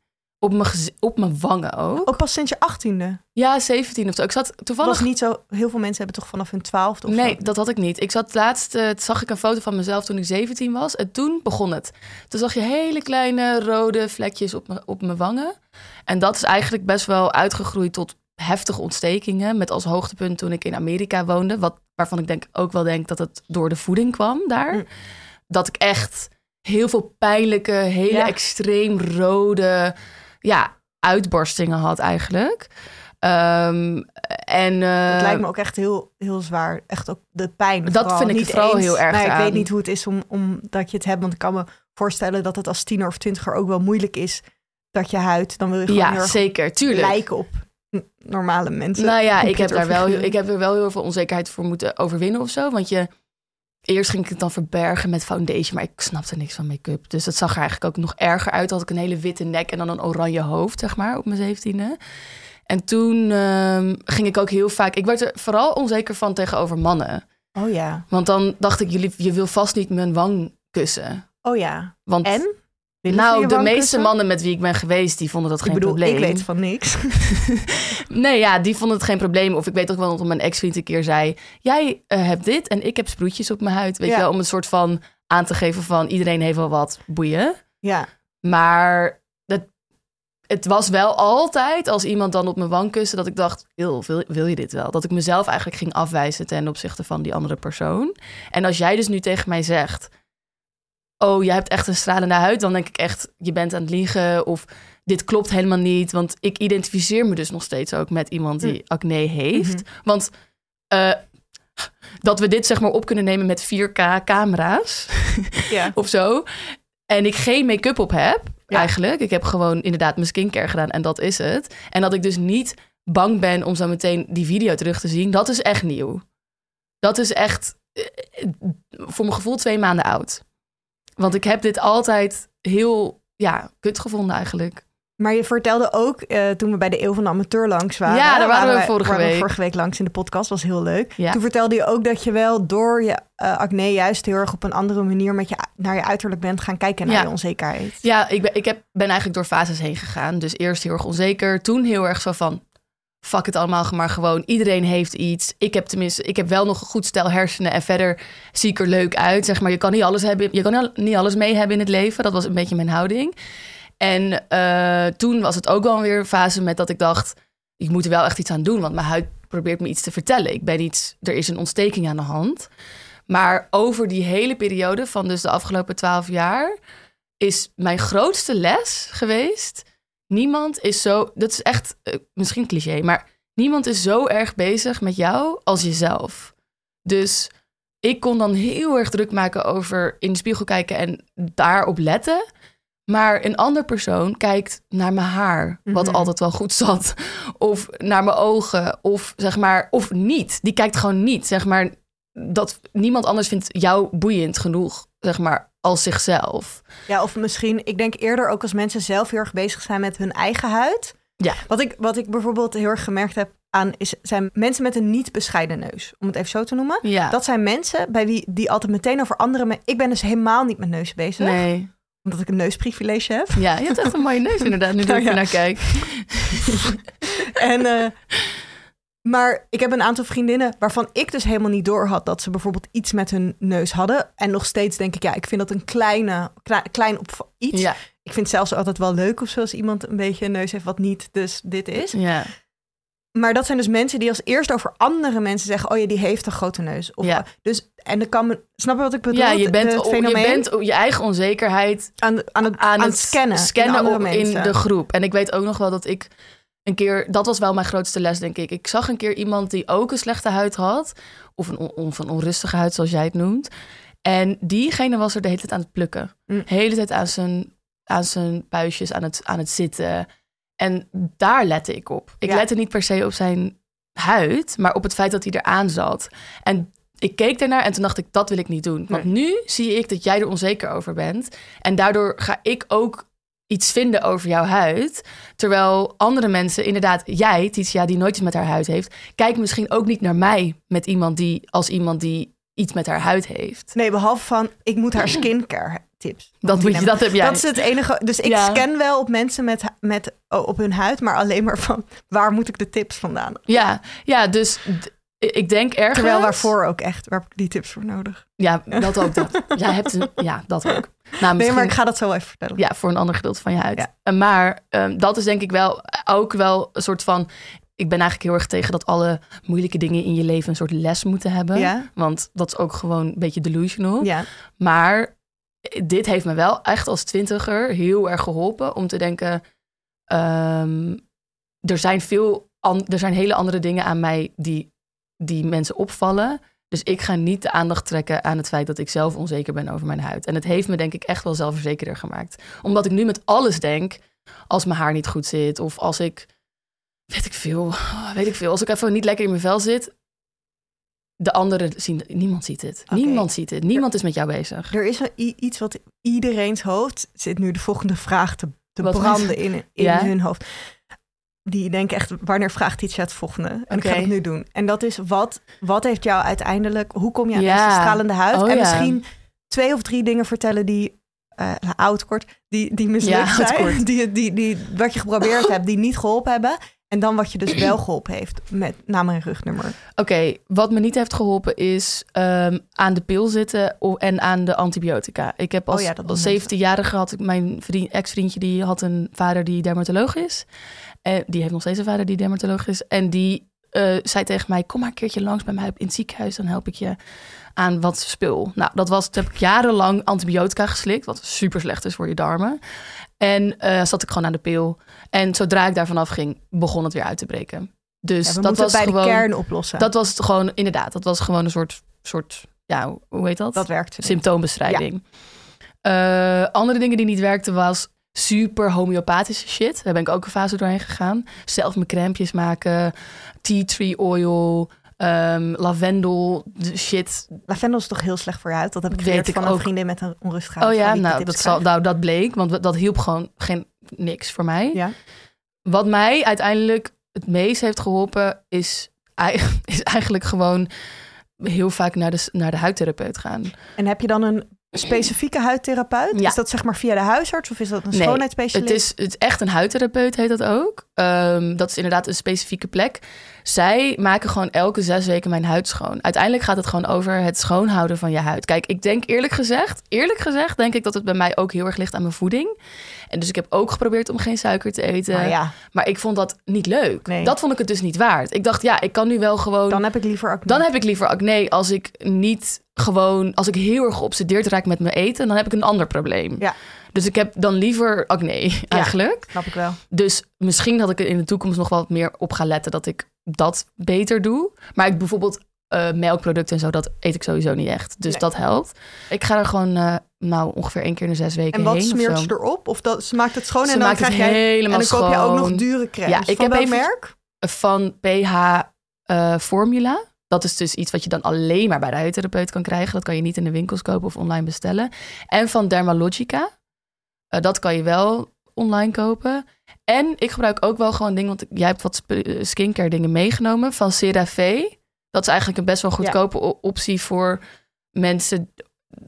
[SPEAKER 2] Op mijn, op mijn wangen ook.
[SPEAKER 1] Oh, pas sinds je achttiende.
[SPEAKER 2] Ja, 17 of zo. Ik zat toevallig...
[SPEAKER 1] was niet zo... Heel veel mensen hebben toch vanaf hun twaalfde of
[SPEAKER 2] Nee,
[SPEAKER 1] zo?
[SPEAKER 2] dat had ik niet. Ik zat laatst, eh, zag ik een foto van mezelf toen ik 17 was. En toen begon het. Toen zag je hele kleine rode vlekjes op, me, op mijn wangen. En dat is eigenlijk best wel uitgegroeid tot heftige ontstekingen. Met als hoogtepunt toen ik in Amerika woonde. Wat, waarvan ik denk, ook wel denk dat het door de voeding kwam daar.
[SPEAKER 1] Mm.
[SPEAKER 2] Dat ik echt heel veel pijnlijke, hele
[SPEAKER 1] Ja.
[SPEAKER 2] extreem rode ja, uitbarstingen had eigenlijk. Ehm, en, eh,
[SPEAKER 1] Dat lijkt me ook echt heel, heel zwaar. Echt ook de pijn.
[SPEAKER 2] Dat
[SPEAKER 1] vooral.
[SPEAKER 2] vind ik
[SPEAKER 1] niet
[SPEAKER 2] vooral
[SPEAKER 1] eens-
[SPEAKER 2] heel erg
[SPEAKER 1] Nou, ik weet niet hoe het is om, om dat je het hebt. Want ik kan me voorstellen dat het als tiener of twintiger ook wel moeilijk is. Dat je huid, dan wil je gewoon heel
[SPEAKER 2] Ja,
[SPEAKER 1] erg
[SPEAKER 2] zeker, tuurlijk.
[SPEAKER 1] lijken op normale mensen.
[SPEAKER 2] Nou ja, ik heb, daar wel, ik heb er wel heel veel onzekerheid voor moeten overwinnen of zo. Want je, eerst ging ik het dan verbergen met foundation, maar ik snapte niks van make-up. Dus dat zag er eigenlijk ook nog erger uit. Had ik een hele witte nek en dan een oranje hoofd, zeg maar, op mijn zeventiende. En toen ehm, ging ik ook heel vaak... Ik werd er vooral onzeker van tegenover mannen.
[SPEAKER 1] Oh ja.
[SPEAKER 2] Want dan dacht ik, jullie, je wil vast niet mijn wang kussen.
[SPEAKER 1] Oh ja.
[SPEAKER 2] Want
[SPEAKER 1] En?
[SPEAKER 2] Nou, de meeste
[SPEAKER 1] kussen?
[SPEAKER 2] mannen met wie ik ben geweest, die vonden dat
[SPEAKER 1] Ik
[SPEAKER 2] geen
[SPEAKER 1] bedoel,
[SPEAKER 2] probleem.
[SPEAKER 1] ik weet van niks.
[SPEAKER 2] Nee, ja, die vonden het geen probleem. Of ik weet ook wel dat mijn ex-vriend een keer zei... jij eh, hebt dit en ik heb sproetjes op mijn huid. Weet
[SPEAKER 1] Ja.
[SPEAKER 2] je wel, om een soort van aan te geven van... iedereen heeft wel wat, boeien.
[SPEAKER 1] ja,
[SPEAKER 2] Maar dat, het was wel altijd als iemand dan op mijn wang kuste... dat ik dacht, wil, wil je dit wel? Dat ik mezelf eigenlijk ging afwijzen ten opzichte van die andere persoon. En als jij dus nu tegen mij zegt... oh, jij hebt echt een stralende huid... dan denk ik echt, je bent aan het liegen... of dit klopt helemaal niet. Want ik identificeer me dus nog steeds ook met iemand die acne heeft. Want eh, dat we dit zeg maar op kunnen nemen met 4K camera's of zo. En ik geen make-up op heb,
[SPEAKER 1] Ja.
[SPEAKER 2] eigenlijk. Ik heb gewoon inderdaad mijn skincare gedaan en dat is het. En dat ik dus niet bang ben om zo meteen die video terug te zien. Dat is echt nieuw. Dat is echt eh, voor mijn gevoel twee maanden oud. Want ik heb dit altijd heel ja, kut gevonden eigenlijk.
[SPEAKER 1] Maar je vertelde ook, eh, toen we bij de Eeuw van de Amateur langs waren...
[SPEAKER 2] Ja, daar waren we vorige
[SPEAKER 1] waren we
[SPEAKER 2] week.
[SPEAKER 1] vorige week langs in de podcast, was heel leuk.
[SPEAKER 2] Ja.
[SPEAKER 1] Toen vertelde je ook dat je wel door je eh, acne juist heel erg op een andere manier met je, naar je uiterlijk bent gaan kijken naar
[SPEAKER 2] Ja.
[SPEAKER 1] je onzekerheid.
[SPEAKER 2] Ja, ik ben, ik heb, ben eigenlijk door fases heen gegaan. Dus eerst heel erg onzeker. Toen heel erg zo van, fuck het allemaal maar gewoon. Iedereen heeft iets. Ik heb tenminste, ik heb wel nog een goed stel hersenen. En verder zie ik er leuk uit. Zeg maar, je kan niet alles hebben. Je kan niet alles mee hebben in het leven. Dat was een beetje mijn houding. En eh, toen was het ook wel weer een fase met dat ik dacht... ik moet er wel echt iets aan doen, want mijn huid probeert me iets te vertellen. Ik ben iets, er is een ontsteking aan de hand. Maar over die hele periode van dus de afgelopen twaalf jaar... is mijn grootste les geweest... niemand is zo... dat is echt eh, misschien cliché, maar... niemand is zo erg bezig met jou als jezelf. Dus ik kon dan heel erg druk maken over in de spiegel kijken... en daarop letten... Maar een ander persoon kijkt naar mijn haar, wat
[SPEAKER 1] Mhm.
[SPEAKER 2] altijd wel goed zat. Of naar mijn ogen, of zeg maar, of niet. Die kijkt gewoon niet, zeg maar. Dat niemand anders vindt jou boeiend genoeg, zeg maar, als zichzelf.
[SPEAKER 1] Ja, of misschien, ik denk eerder ook als mensen zelf heel erg bezig zijn met hun eigen huid.
[SPEAKER 2] Ja.
[SPEAKER 1] Wat ik, wat ik bijvoorbeeld heel erg gemerkt heb aan, is, zijn mensen met een niet bescheiden neus. Om het even zo te noemen.
[SPEAKER 2] Ja.
[SPEAKER 1] Dat zijn mensen bij wie die altijd meteen over andere... me- Ik ben dus helemaal niet met neus bezig.
[SPEAKER 2] Nee.
[SPEAKER 1] Omdat ik een neusprivilege heb.
[SPEAKER 2] Ja, je hebt echt een mooie neus inderdaad, nu dat
[SPEAKER 1] Nou
[SPEAKER 2] ik
[SPEAKER 1] ja.
[SPEAKER 2] naar kijk.
[SPEAKER 1] En, eh, maar ik heb een aantal vriendinnen waarvan ik dus helemaal niet door had dat ze bijvoorbeeld iets met hun neus hadden. En nog steeds denk ik, ja, ik vind dat een kleine, klein, klein op iets.
[SPEAKER 2] Ja,
[SPEAKER 1] Ik vind het zelfs altijd wel leuk of zo als iemand een beetje een neus heeft wat niet dus dit is.
[SPEAKER 2] ja.
[SPEAKER 1] Maar dat zijn dus mensen die als eerst over andere mensen zeggen, oh ja, die heeft een grote neus. Of,
[SPEAKER 2] Ja.
[SPEAKER 1] Dus, en dan kan men, snap je wat ik bedoel?
[SPEAKER 2] ja je, bent,
[SPEAKER 1] het
[SPEAKER 2] je bent je eigen onzekerheid
[SPEAKER 1] aan, aan, het, aan, het scannen,
[SPEAKER 2] scannen op, in de groep. En ik weet ook nog wel dat ik een keer, dat was wel mijn grootste les, denk ik. Ik zag een keer iemand die ook een slechte huid had, of een, on- een onrustige huid, zoals jij het noemt. En diegene was er de hele tijd aan het plukken.
[SPEAKER 1] Mm.
[SPEAKER 2] De hele tijd aan zijn, aan zijn puistjes aan het, aan het zitten. En daar lette ik op. Ik
[SPEAKER 1] Ja.
[SPEAKER 2] lette niet per se op zijn huid, maar op het feit dat hij eraan zat. En ik keek ernaar en toen dacht ik, dat wil ik niet doen. Want nu zie ik dat jij er onzeker over bent. En daardoor ga ik ook iets vinden over jouw huid. Terwijl andere mensen, inderdaad, jij, Titia, die nooit iets met haar huid heeft, kijkt misschien ook niet naar mij met iemand die, als iemand die iets met haar huid heeft.
[SPEAKER 1] Nee, behalve van, ik moet haar skincare tips.
[SPEAKER 2] Dat, moet je, dat heb jij.
[SPEAKER 1] Dat is het enige. Dus ik
[SPEAKER 2] Ja.
[SPEAKER 1] scan wel op mensen met, met, op hun huid, maar alleen maar van waar moet ik de tips vandaan?
[SPEAKER 2] Ja, ja, dus ik denk ergens...
[SPEAKER 1] Terwijl waarvoor ook echt, waar heb ik die tips voor nodig?
[SPEAKER 2] Ja, dat ook. Dat. Jij hebt een, ja, dat ook. Nou,
[SPEAKER 1] Nee, maar ik ga dat zo even vertellen.
[SPEAKER 2] Ja, voor een ander gedeelte van je huid.
[SPEAKER 1] Ja.
[SPEAKER 2] Eh, Maar ehm, dat is denk ik wel ook wel een soort van... Ik ben eigenlijk heel erg tegen dat alle moeilijke dingen in je leven een soort les moeten hebben.
[SPEAKER 1] Ja.
[SPEAKER 2] Want dat is ook gewoon een beetje delusional.
[SPEAKER 1] Ja.
[SPEAKER 2] Maar dit heeft me wel echt als twintiger heel erg geholpen om te denken... ehm, er, zijn veel an- er zijn hele andere dingen aan mij die, die mensen opvallen. Dus ik ga niet de aandacht trekken aan het feit dat ik zelf onzeker ben over mijn huid. En het heeft me denk ik echt wel zelfverzekerder gemaakt. Omdat ik nu met alles denk, als mijn haar niet goed zit... of als ik, weet ik veel, weet ik veel... als ik even niet lekker in mijn vel zit... De anderen zien, niemand ziet het. Niemand ziet het. Niemand is met jou bezig.
[SPEAKER 1] Er is wel iets wat iedereen's hoofd zit nu de volgende vraag te, te branden in, in
[SPEAKER 2] Ja?
[SPEAKER 1] hun hoofd. Die denken echt, wanneer vraagt iets het volgende? En ik ga het nu doen. En dat is, wat, wat heeft jou uiteindelijk, hoe kom je aan
[SPEAKER 2] Ja.
[SPEAKER 1] deze stralende huid?
[SPEAKER 2] Oh,
[SPEAKER 1] en
[SPEAKER 2] ja.
[SPEAKER 1] misschien twee of drie dingen vertellen die, eh oud kort, die, die mislukt
[SPEAKER 2] Ja,
[SPEAKER 1] zijn. Die, die, die, wat je geprobeerd hebt, die niet geholpen hebben. En dan wat je dus wel geholpen heeft met naam en rugnummer.
[SPEAKER 2] Oké, wat me niet heeft geholpen is ehm, aan de pil zitten en aan de antibiotica. Ik heb als,
[SPEAKER 1] Oh ja,
[SPEAKER 2] als
[SPEAKER 1] mensen.
[SPEAKER 2] 17-jarige had ik mijn vriend, ex-vriendje die had een vader die dermatoloog is. En die heeft nog steeds een vader die dermatoloog is. En die eh, zei tegen mij: Kom maar een keertje langs bij mij in het ziekenhuis, dan help ik je aan wat spul. Nou, dat was, toen heb ik jarenlang antibiotica geslikt, wat super slecht is voor je darmen. En eh, zat ik gewoon aan de pil. En zodra ik daarvan afging, begon het weer uit te breken. Dus
[SPEAKER 1] Ja, we
[SPEAKER 2] dat was
[SPEAKER 1] bij
[SPEAKER 2] gewoon.
[SPEAKER 1] de kern oplossen.
[SPEAKER 2] Dat was het gewoon, inderdaad, dat was gewoon een soort, soort ja, hoe heet dat?
[SPEAKER 1] dat werkt.
[SPEAKER 2] Symptoombestrijding. Eh, andere dingen die niet werkten was super homeopathische shit. Daar ben ik ook een fase doorheen gegaan. Zelf mijn crèmpjes maken, tea tree oil, ehm, lavendel de shit.
[SPEAKER 1] Lavendel is toch heel slecht voor je huid? Dat heb ik geleerd
[SPEAKER 2] ik
[SPEAKER 1] van een vriendin met een onrustige
[SPEAKER 2] Oh ja, nou dat, zal, nou dat bleek, want dat hielp gewoon geen niks voor mij.
[SPEAKER 1] Ja.
[SPEAKER 2] Wat mij uiteindelijk het meest heeft geholpen is, is eigenlijk gewoon heel vaak naar de, naar de huidtherapeut gaan.
[SPEAKER 1] En heb je dan een specifieke huidtherapeut?
[SPEAKER 2] Ja.
[SPEAKER 1] Is dat zeg maar via de huisarts of is dat een
[SPEAKER 2] Nee,
[SPEAKER 1] schoonheidsspecialist?
[SPEAKER 2] Het is, het is echt een huidtherapeut, heet dat ook. Ehm, dat is inderdaad een specifieke plek. Zij maken gewoon elke zes weken mijn huid schoon. Uiteindelijk gaat het gewoon over het schoonhouden van je huid. Kijk, ik denk eerlijk gezegd, eerlijk gezegd, denk ik dat het bij mij ook heel erg ligt aan mijn voeding. En dus ik heb ook geprobeerd om geen suiker te eten.
[SPEAKER 1] Maar ja,
[SPEAKER 2] Maar ik vond dat niet leuk.
[SPEAKER 1] Nee.
[SPEAKER 2] Dat vond ik het dus niet waard. Ik dacht, ja, ik kan nu wel gewoon.
[SPEAKER 1] dan heb ik liever acne.
[SPEAKER 2] Dan heb ik liever acne als ik niet gewoon, als ik heel erg geobsedeerd raak met mijn eten, dan heb ik een ander probleem.
[SPEAKER 1] Ja.
[SPEAKER 2] Dus ik heb dan liever acne eigenlijk.
[SPEAKER 1] Snap ik wel.
[SPEAKER 2] Dus misschien dat ik er in de toekomst nog wat meer op ga letten dat ik dat beter doe. Maar ik bijvoorbeeld eh, melkproducten en zo, dat eet ik sowieso niet echt. Dus
[SPEAKER 1] Nee.
[SPEAKER 2] dat helpt. Ik ga er gewoon eh, nou ongeveer één keer in de zes weken
[SPEAKER 1] En wat
[SPEAKER 2] heen.
[SPEAKER 1] smeert ze erop? Of dat, ze maakt het schoon
[SPEAKER 2] Ze
[SPEAKER 1] en dan krijg jij...
[SPEAKER 2] helemaal
[SPEAKER 1] en dan koop je ook nog dure crèmes.
[SPEAKER 2] Ja, ik
[SPEAKER 1] Van
[SPEAKER 2] heb even-
[SPEAKER 1] merk?
[SPEAKER 2] van PH eh, Formula. Dat is dus iets wat je dan alleen maar bij de huidtherapeut kan krijgen. Dat kan je niet in de winkels kopen of online bestellen. En van Dermalogica. Eh, dat kan je wel online kopen. En ik gebruik ook wel gewoon dingen, want jij hebt wat eh, skincare dingen meegenomen van CeraVe. Dat is eigenlijk een best wel goedkope optie voor mensen.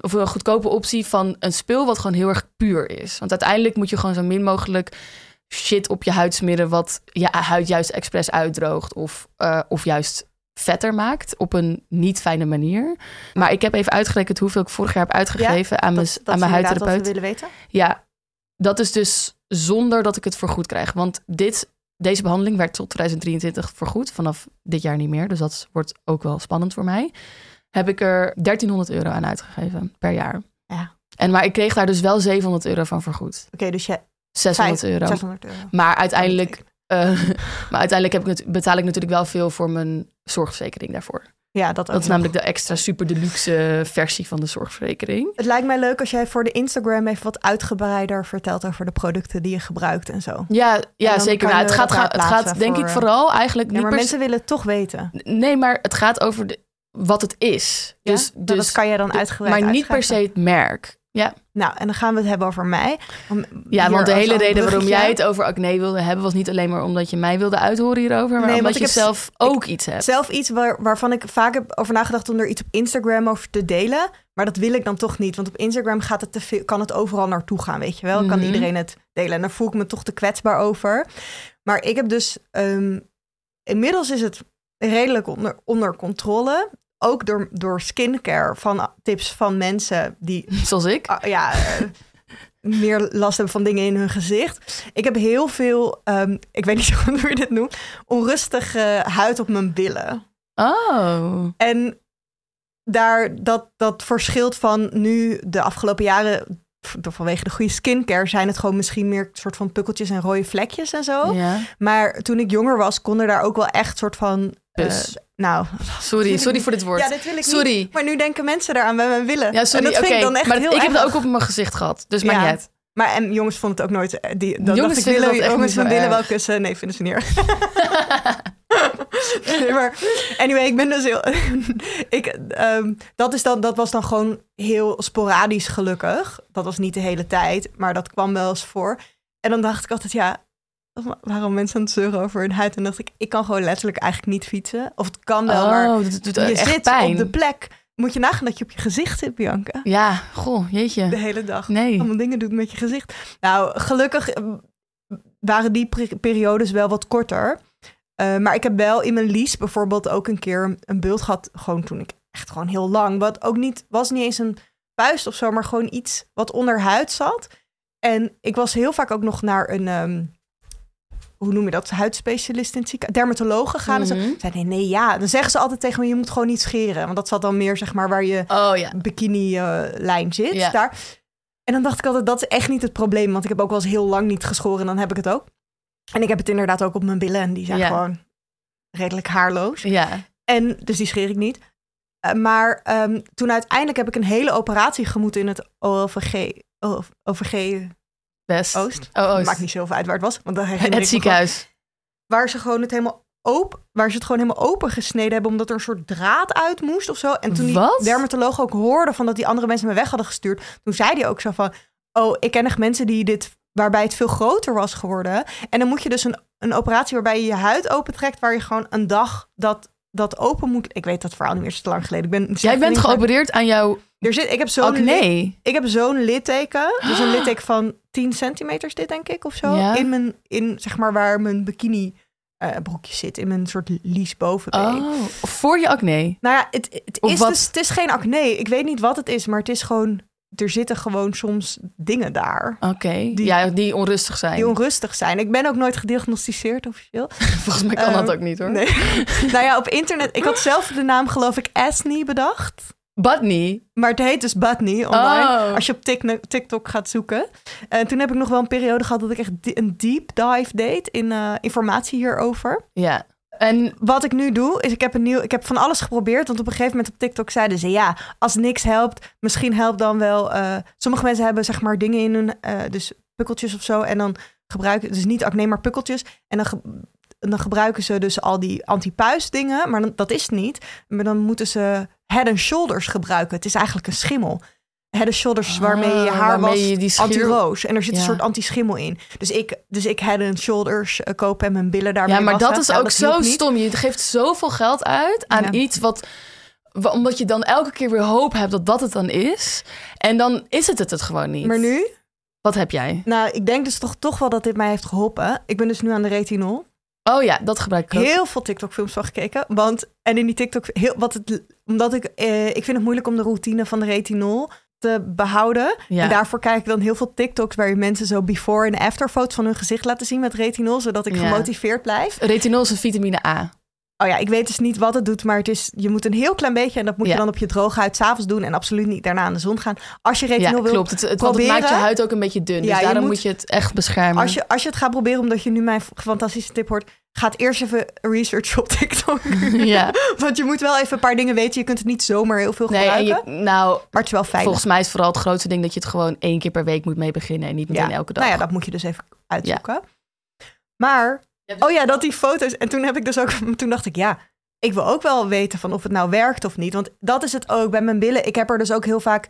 [SPEAKER 2] Of een goedkope optie van een spul wat gewoon heel erg puur is. Want uiteindelijk moet je gewoon zo min mogelijk shit op je huid smeren wat je huid juist expres uitdroogt of, eh, of juist vetter maakt op een niet fijne manier. Maar ik heb even uitgerekend hoeveel ik vorig jaar heb uitgegeven aan mijn,
[SPEAKER 1] Dat, dat
[SPEAKER 2] aan mijn
[SPEAKER 1] we
[SPEAKER 2] huidtherapeut.
[SPEAKER 1] willen weten.
[SPEAKER 2] Ja, dat is dus zonder dat ik het vergoed krijg. Want dit, deze behandeling werd tot 2023 vergoed. Vanaf dit jaar niet meer. Dus dat wordt ook wel spannend voor mij. Heb ik er 1300 euro aan uitgegeven per jaar.
[SPEAKER 1] Ja.
[SPEAKER 2] En, maar ik kreeg daar dus wel 700 euro van vergoed.
[SPEAKER 1] Oké, dus je
[SPEAKER 2] 600
[SPEAKER 1] vijf-
[SPEAKER 2] euro.
[SPEAKER 1] 600 euro.
[SPEAKER 2] Maar uiteindelijk, eh, maar uiteindelijk heb ik betaal ik natuurlijk wel veel voor mijn zorgverzekering daarvoor.
[SPEAKER 1] Ja, dat ook
[SPEAKER 2] Dat is namelijk de extra super deluxe versie van de zorgverzekering.
[SPEAKER 1] Het lijkt mij leuk als jij voor de Instagram even wat uitgebreider vertelt over de producten die je gebruikt en zo.
[SPEAKER 2] Ja, ja zeker. Nou, het gaat, het gaat denk
[SPEAKER 1] voor,
[SPEAKER 2] ik vooral eigenlijk
[SPEAKER 1] Ja,
[SPEAKER 2] niet
[SPEAKER 1] maar mensen willen het toch weten.
[SPEAKER 2] Nee, maar het gaat over de, wat het is.
[SPEAKER 1] Ja?
[SPEAKER 2] Dus,
[SPEAKER 1] Nou,
[SPEAKER 2] dus,
[SPEAKER 1] dat kan je dan uitgebreid
[SPEAKER 2] maar niet per se het merk. Ja,
[SPEAKER 1] Nou, en dan gaan we het hebben over mij. Om-
[SPEAKER 2] ja want de hele reden waarom jij het over acne wilde hebben... was niet alleen maar omdat je mij wilde uithoren hierover... maar
[SPEAKER 1] Nee,
[SPEAKER 2] omdat je
[SPEAKER 1] heb-
[SPEAKER 2] zelf ook iets hebt.
[SPEAKER 1] Zelf iets waar, waarvan ik vaak heb over nagedacht om er iets op Instagram over te delen. Maar dat wil ik dan toch niet. Want op Instagram gaat het te veel, kan het overal naartoe gaan, weet je wel. Kan
[SPEAKER 2] Mhm.
[SPEAKER 1] iedereen het delen. En daar voel ik me toch te kwetsbaar over. Maar ik heb dus... ehm, inmiddels is het redelijk onder, onder controle. Ook door, door skincare van tips van mensen die
[SPEAKER 2] Zoals ik.
[SPEAKER 1] ah, ja, eh, meer last hebben van dingen in hun gezicht. Ik heb heel veel, ehm, ik weet niet zo goed hoe je dit noemt, onrustige huid op mijn billen.
[SPEAKER 2] Oh.
[SPEAKER 1] En daar, dat, dat verschilt van nu de afgelopen jaren, vanwege de goede skincare, zijn het gewoon misschien meer soort van pukkeltjes en rode vlekjes en zo.
[SPEAKER 2] Ja.
[SPEAKER 1] Maar toen ik jonger was, kon er daar ook wel echt soort van... eh,
[SPEAKER 2] Pus.
[SPEAKER 1] nou,
[SPEAKER 2] Sorry, sorry voor dit woord.
[SPEAKER 1] ja, dit wil ik
[SPEAKER 2] Sorry.
[SPEAKER 1] niet. Maar nu denken mensen eraan bij mijn willen.
[SPEAKER 2] Ja, sorry.
[SPEAKER 1] En dat vind ik dan echt
[SPEAKER 2] maar
[SPEAKER 1] heel
[SPEAKER 2] ik heb het ook op mijn gezicht gehad. Dus maakt
[SPEAKER 1] Ja.
[SPEAKER 2] niet uit.
[SPEAKER 1] Maar en jongens vonden het ook nooit. eh, Die, dan
[SPEAKER 2] Jongens
[SPEAKER 1] dacht ik, willen jongens van willen wel kussen. Nee, vinden ze niet erg. nee, maar anyway, ik ben dus heel. ik, ehm, dat, is dan, dat was dan gewoon heel sporadisch gelukkig. Dat was niet de hele tijd, maar dat kwam wel eens voor. En dan dacht ik altijd, ja, waarom mensen aan het zeuren over hun huid? En dacht ik, ik kan gewoon letterlijk eigenlijk niet fietsen. Of het kan wel, maar
[SPEAKER 2] oh, dat doet
[SPEAKER 1] je
[SPEAKER 2] echt
[SPEAKER 1] zit
[SPEAKER 2] pijn.
[SPEAKER 1] op de plek moet je nagaan dat je op je gezicht zit, Bianca.
[SPEAKER 2] Ja, goh,
[SPEAKER 1] De
[SPEAKER 2] jeetje.
[SPEAKER 1] hele dag.
[SPEAKER 2] Nee.
[SPEAKER 1] Allemaal dingen doet met je gezicht. Nou, gelukkig eh, waren die periodes wel wat korter. Eh, maar ik heb wel in mijn lease bijvoorbeeld ook een keer een- een bult gehad. Gewoon toen ik echt gewoon heel lang. Wat ook niet, was niet eens een puist of zo, maar gewoon iets wat onderhuid zat. En ik was heel vaak ook nog naar een, ehm, hoe noem je dat, huidspecialist in het ziekenhuis, dermatoloog gegaan. En
[SPEAKER 2] Mhm.
[SPEAKER 1] ze zei, nee, nee, ja. Dan zeggen ze altijd tegen me, je moet gewoon niet scheren. Want dat zat dan meer, zeg maar, waar je
[SPEAKER 2] Oh ja.
[SPEAKER 1] bikini-lijn zit.
[SPEAKER 2] Ja.
[SPEAKER 1] Daar. En dan dacht ik altijd, dat is echt niet het probleem. Want ik heb ook wel eens heel lang niet geschoren en dan heb ik het ook. En ik heb het inderdaad ook op mijn billen en die zijn
[SPEAKER 2] Ja.
[SPEAKER 1] gewoon redelijk haarloos.
[SPEAKER 2] Ja.
[SPEAKER 1] En dus die scheer ik niet. Eh, maar ehm, toen uiteindelijk heb ik een hele operatie gemoeten in het OLVG. OLV OVG
[SPEAKER 2] Best.
[SPEAKER 1] Oost.
[SPEAKER 2] Oh, Oost.
[SPEAKER 1] Maakt niet zoveel uit waar het was. Want dan ik
[SPEAKER 2] Het
[SPEAKER 1] gewoon.
[SPEAKER 2] ziekenhuis.
[SPEAKER 1] Waar ze gewoon het helemaal open, waar ze het gewoon helemaal open gesneden hebben, omdat er een soort draad uit moest of zo. En toen die
[SPEAKER 2] Wat?
[SPEAKER 1] dermatoloog ook hoorde van dat die andere mensen me weg hadden gestuurd, toen zei hij ook zo van, oh, ik ken echt mensen die dit, waarbij het veel groter was geworden. En dan moet je dus een, een operatie waarbij je je huid opentrekt, waar je gewoon een dag dat dat open moet. Ik weet dat verhaal niet meer, het is te lang geleden. Ik ben,
[SPEAKER 2] Jij bent geopereerd aan jouw
[SPEAKER 1] Er zit, ik heb zo'n
[SPEAKER 2] acne.
[SPEAKER 1] li- ik heb zo'n litteken. Dus een litteken van 10 centimeter is dit, denk ik, of zo.
[SPEAKER 2] Ja.
[SPEAKER 1] In mijn, in zeg maar waar mijn bikini eh, broekje zit. In mijn soort lies bovenbeen.
[SPEAKER 2] Oh, voor je acne.
[SPEAKER 1] Nou ja, het, het,
[SPEAKER 2] Of
[SPEAKER 1] is
[SPEAKER 2] wat?
[SPEAKER 1] dus, het is geen acne. Ik weet niet wat het is, maar het is gewoon... Er zitten gewoon soms dingen daar
[SPEAKER 2] Oké.
[SPEAKER 1] Die-
[SPEAKER 2] Ja, die onrustig zijn.
[SPEAKER 1] die onrustig zijn. Ik ben ook nooit gediagnosticeerd officieel.
[SPEAKER 2] Volgens mij kan dat
[SPEAKER 1] Ehm,
[SPEAKER 2] ook niet hoor.
[SPEAKER 1] Nee. nou ja, op internet... Ik had zelf de naam geloof ik Asney bedacht.
[SPEAKER 2] Budney.
[SPEAKER 1] Maar het heet dus Butney online.
[SPEAKER 2] Oh.
[SPEAKER 1] Als je op Tik- TikTok gaat zoeken. En toen heb ik nog wel een periode gehad dat ik echt een deep dive deed in eh, informatie hierover.
[SPEAKER 2] Ja. En
[SPEAKER 1] Wat ik nu doe, is ik heb, een nieuw, ik heb van alles geprobeerd. Want op een gegeven moment op TikTok zeiden ze... ja, als niks helpt, misschien helpt dan wel... eh, sommige mensen hebben zeg maar dingen in hun... eh, dus pukkeltjes of zo. En dan gebruiken... Dus niet acne, maar pukkeltjes. En dan, dan gebruiken ze dus al die anti-puis dingen. Maar dan, dat is het niet. Maar dan moeten ze head and shoulders gebruiken. Het is eigenlijk een schimmel. Head and shoulders waarmee je
[SPEAKER 2] Ah,
[SPEAKER 1] haar
[SPEAKER 2] waarmee
[SPEAKER 1] was
[SPEAKER 2] je die schier-
[SPEAKER 1] anti-roos. En er zit een soort anti-schimmel in. Dus ik, dus ik head and shoulders eh, kopen en mijn billen daarmee
[SPEAKER 2] ja, maar dat is
[SPEAKER 1] Nou,
[SPEAKER 2] ook zo stom. Je geeft zoveel geld uit aan
[SPEAKER 1] Ja.
[SPEAKER 2] iets wat wa- omdat je dan elke keer weer hoop hebt dat dat het dan is. En dan is het het, het gewoon niet.
[SPEAKER 1] Maar nu,
[SPEAKER 2] Wat heb jij?
[SPEAKER 1] nou, ik denk dus toch, toch wel dat dit mij heeft geholpen. Ik ben dus nu aan de retinol.
[SPEAKER 2] Oh ja, dat gebruik ik ook.
[SPEAKER 1] Heel veel TikTok-films van gekeken. Want, en in die TikTok, heel, wat het, omdat ik, eh, ik vind het moeilijk om de routine van de retinol te behouden.
[SPEAKER 2] Ja.
[SPEAKER 1] En daarvoor kijk ik dan heel veel TikToks waarin mensen zo before en after foto's van hun gezicht laten zien met retinol, zodat ik
[SPEAKER 2] Ja.
[SPEAKER 1] gemotiveerd blijf.
[SPEAKER 2] Retinol is een vitamine A.
[SPEAKER 1] Oh ja, ik weet dus niet wat het doet, maar het is, je moet een heel klein beetje en dat moet
[SPEAKER 2] Ja.
[SPEAKER 1] je dan op je droge huid s'avonds doen en absoluut niet daarna aan de zon gaan. Als je retinol
[SPEAKER 2] Ja,
[SPEAKER 1] wil
[SPEAKER 2] klopt. Het, het, want het
[SPEAKER 1] proberen,
[SPEAKER 2] maakt je huid ook een beetje dun. Dus daarom
[SPEAKER 1] moet-
[SPEAKER 2] moet je het echt beschermen.
[SPEAKER 1] Als je, als je het gaat proberen, omdat je nu mijn fantastische tip hoort, gaat eerst even research op TikTok.
[SPEAKER 2] Ja.
[SPEAKER 1] Want je moet wel even een paar dingen weten. Je kunt het niet zomaar heel veel
[SPEAKER 2] Nee, en
[SPEAKER 1] gebruiken.
[SPEAKER 2] je, nou,
[SPEAKER 1] Maar het is wel fijn.
[SPEAKER 2] volgens mij is vooral het grootste ding dat je het gewoon één keer per week moet mee beginnen en niet meteen elke dag.
[SPEAKER 1] Nou ja, dat moet je dus even uitzoeken. Maar, oh ja, dat die foto's. En toen heb ik dus ook, toen dacht ik, ja, ik wil ook wel weten van of het nou werkt of niet. Want dat is het ook bij mijn billen. Ik heb er dus ook heel vaak,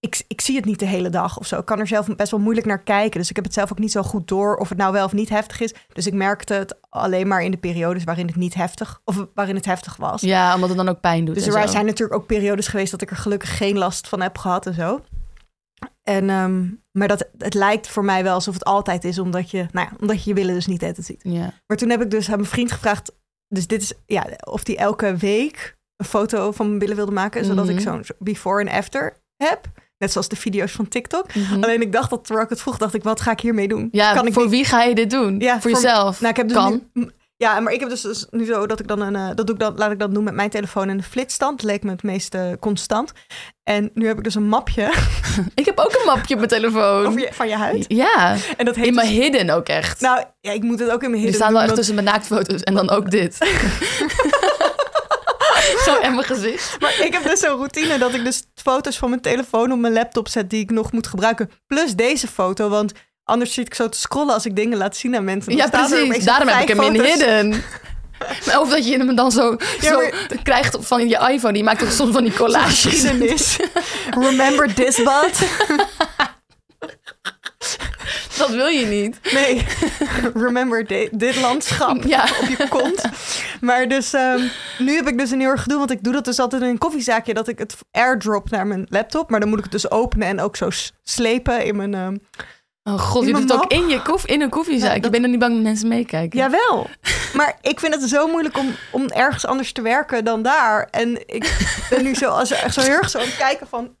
[SPEAKER 1] ik, ik zie het niet de hele dag of zo. Ik kan er zelf best wel moeilijk naar kijken. Dus ik heb het zelf ook niet zo goed door of het nou wel of niet heftig is. Dus ik merkte het alleen maar in de periodes waarin het niet heftig, of waarin het heftig was.
[SPEAKER 2] Ja, omdat het dan ook pijn doet.
[SPEAKER 1] Dus er
[SPEAKER 2] zo.
[SPEAKER 1] zijn natuurlijk ook periodes geweest dat ik er gelukkig geen last van heb gehad en zo. En, ehm, maar dat, het lijkt voor mij wel alsof het altijd is, omdat je, nou ja, omdat je je billen dus niet altijd ziet. Maar toen heb ik dus aan mijn vriend gevraagd, dus dit is, ja, of die elke week een foto van mijn billen wilde maken, zodat ik
[SPEAKER 2] Mhm.
[SPEAKER 1] zo'n before en after heb. Net zoals de video's van TikTok.
[SPEAKER 2] Mhm.
[SPEAKER 1] Alleen ik dacht dat, terwijl ik het vroeg, dacht ik, wat ga ik hiermee doen?
[SPEAKER 2] Ja,
[SPEAKER 1] kan ik
[SPEAKER 2] voor
[SPEAKER 1] niet-
[SPEAKER 2] wie ga je dit doen?
[SPEAKER 1] Ja,
[SPEAKER 2] voor
[SPEAKER 1] voor-
[SPEAKER 2] jezelf?
[SPEAKER 1] Nou, ik heb dus
[SPEAKER 2] kan.
[SPEAKER 1] nu- ja, maar ik heb dus, dus nu zo dat ik dan een, eh, dat doe ik dan, laat ik dat doen met mijn telefoon en de flitsstand. Leek me het meest eh, constant. En nu heb ik dus een mapje
[SPEAKER 2] Ik heb ook een mapje op mijn telefoon.
[SPEAKER 1] over je, van je huid.
[SPEAKER 2] Ja,
[SPEAKER 1] En dat heet
[SPEAKER 2] in mijn
[SPEAKER 1] dus-
[SPEAKER 2] hidden ook echt.
[SPEAKER 1] Nou, ja, ik moet het ook in mijn
[SPEAKER 2] Die
[SPEAKER 1] hidden
[SPEAKER 2] staan wel echt tussen mijn naaktfoto's en dan ook dit. Zo en mijn gezicht.
[SPEAKER 1] Maar ik heb dus zo'n routine dat ik dus foto's van mijn telefoon op mijn laptop zet die ik nog moet gebruiken. Plus deze foto, want anders zit ik zo te scrollen als ik dingen laat zien aan mensen. Dan
[SPEAKER 2] Ja, precies. Daarom heb ik hem in hidden. Maar Of dat je hem dan zo,
[SPEAKER 1] Ja,
[SPEAKER 2] zo
[SPEAKER 1] maar-
[SPEAKER 2] krijgt van je iPhone. Die maakt ook soms van die collages.
[SPEAKER 1] Geschiedenis. Remember this bud?
[SPEAKER 2] Dat wil je niet.
[SPEAKER 1] Nee. Remember di- dit landschap
[SPEAKER 2] Ja.
[SPEAKER 1] op je kont. Maar dus ehm, nu heb ik dus een heel erg gedoe, want ik doe dat dus altijd in een koffiezaakje, dat ik het airdrop naar mijn laptop. Maar dan moet ik het dus openen en ook zo slepen in mijn... ehm,
[SPEAKER 2] Oh god, je doet het ook in, je koff, in een.
[SPEAKER 1] Ja,
[SPEAKER 2] Je
[SPEAKER 1] dat-
[SPEAKER 2] bent er niet bang dat mensen meekijken.
[SPEAKER 1] Jawel. Maar ik vind het zo moeilijk om, om ergens anders te werken dan daar. En ik ben nu zo, als, zo heel erg zo aan het kijken van...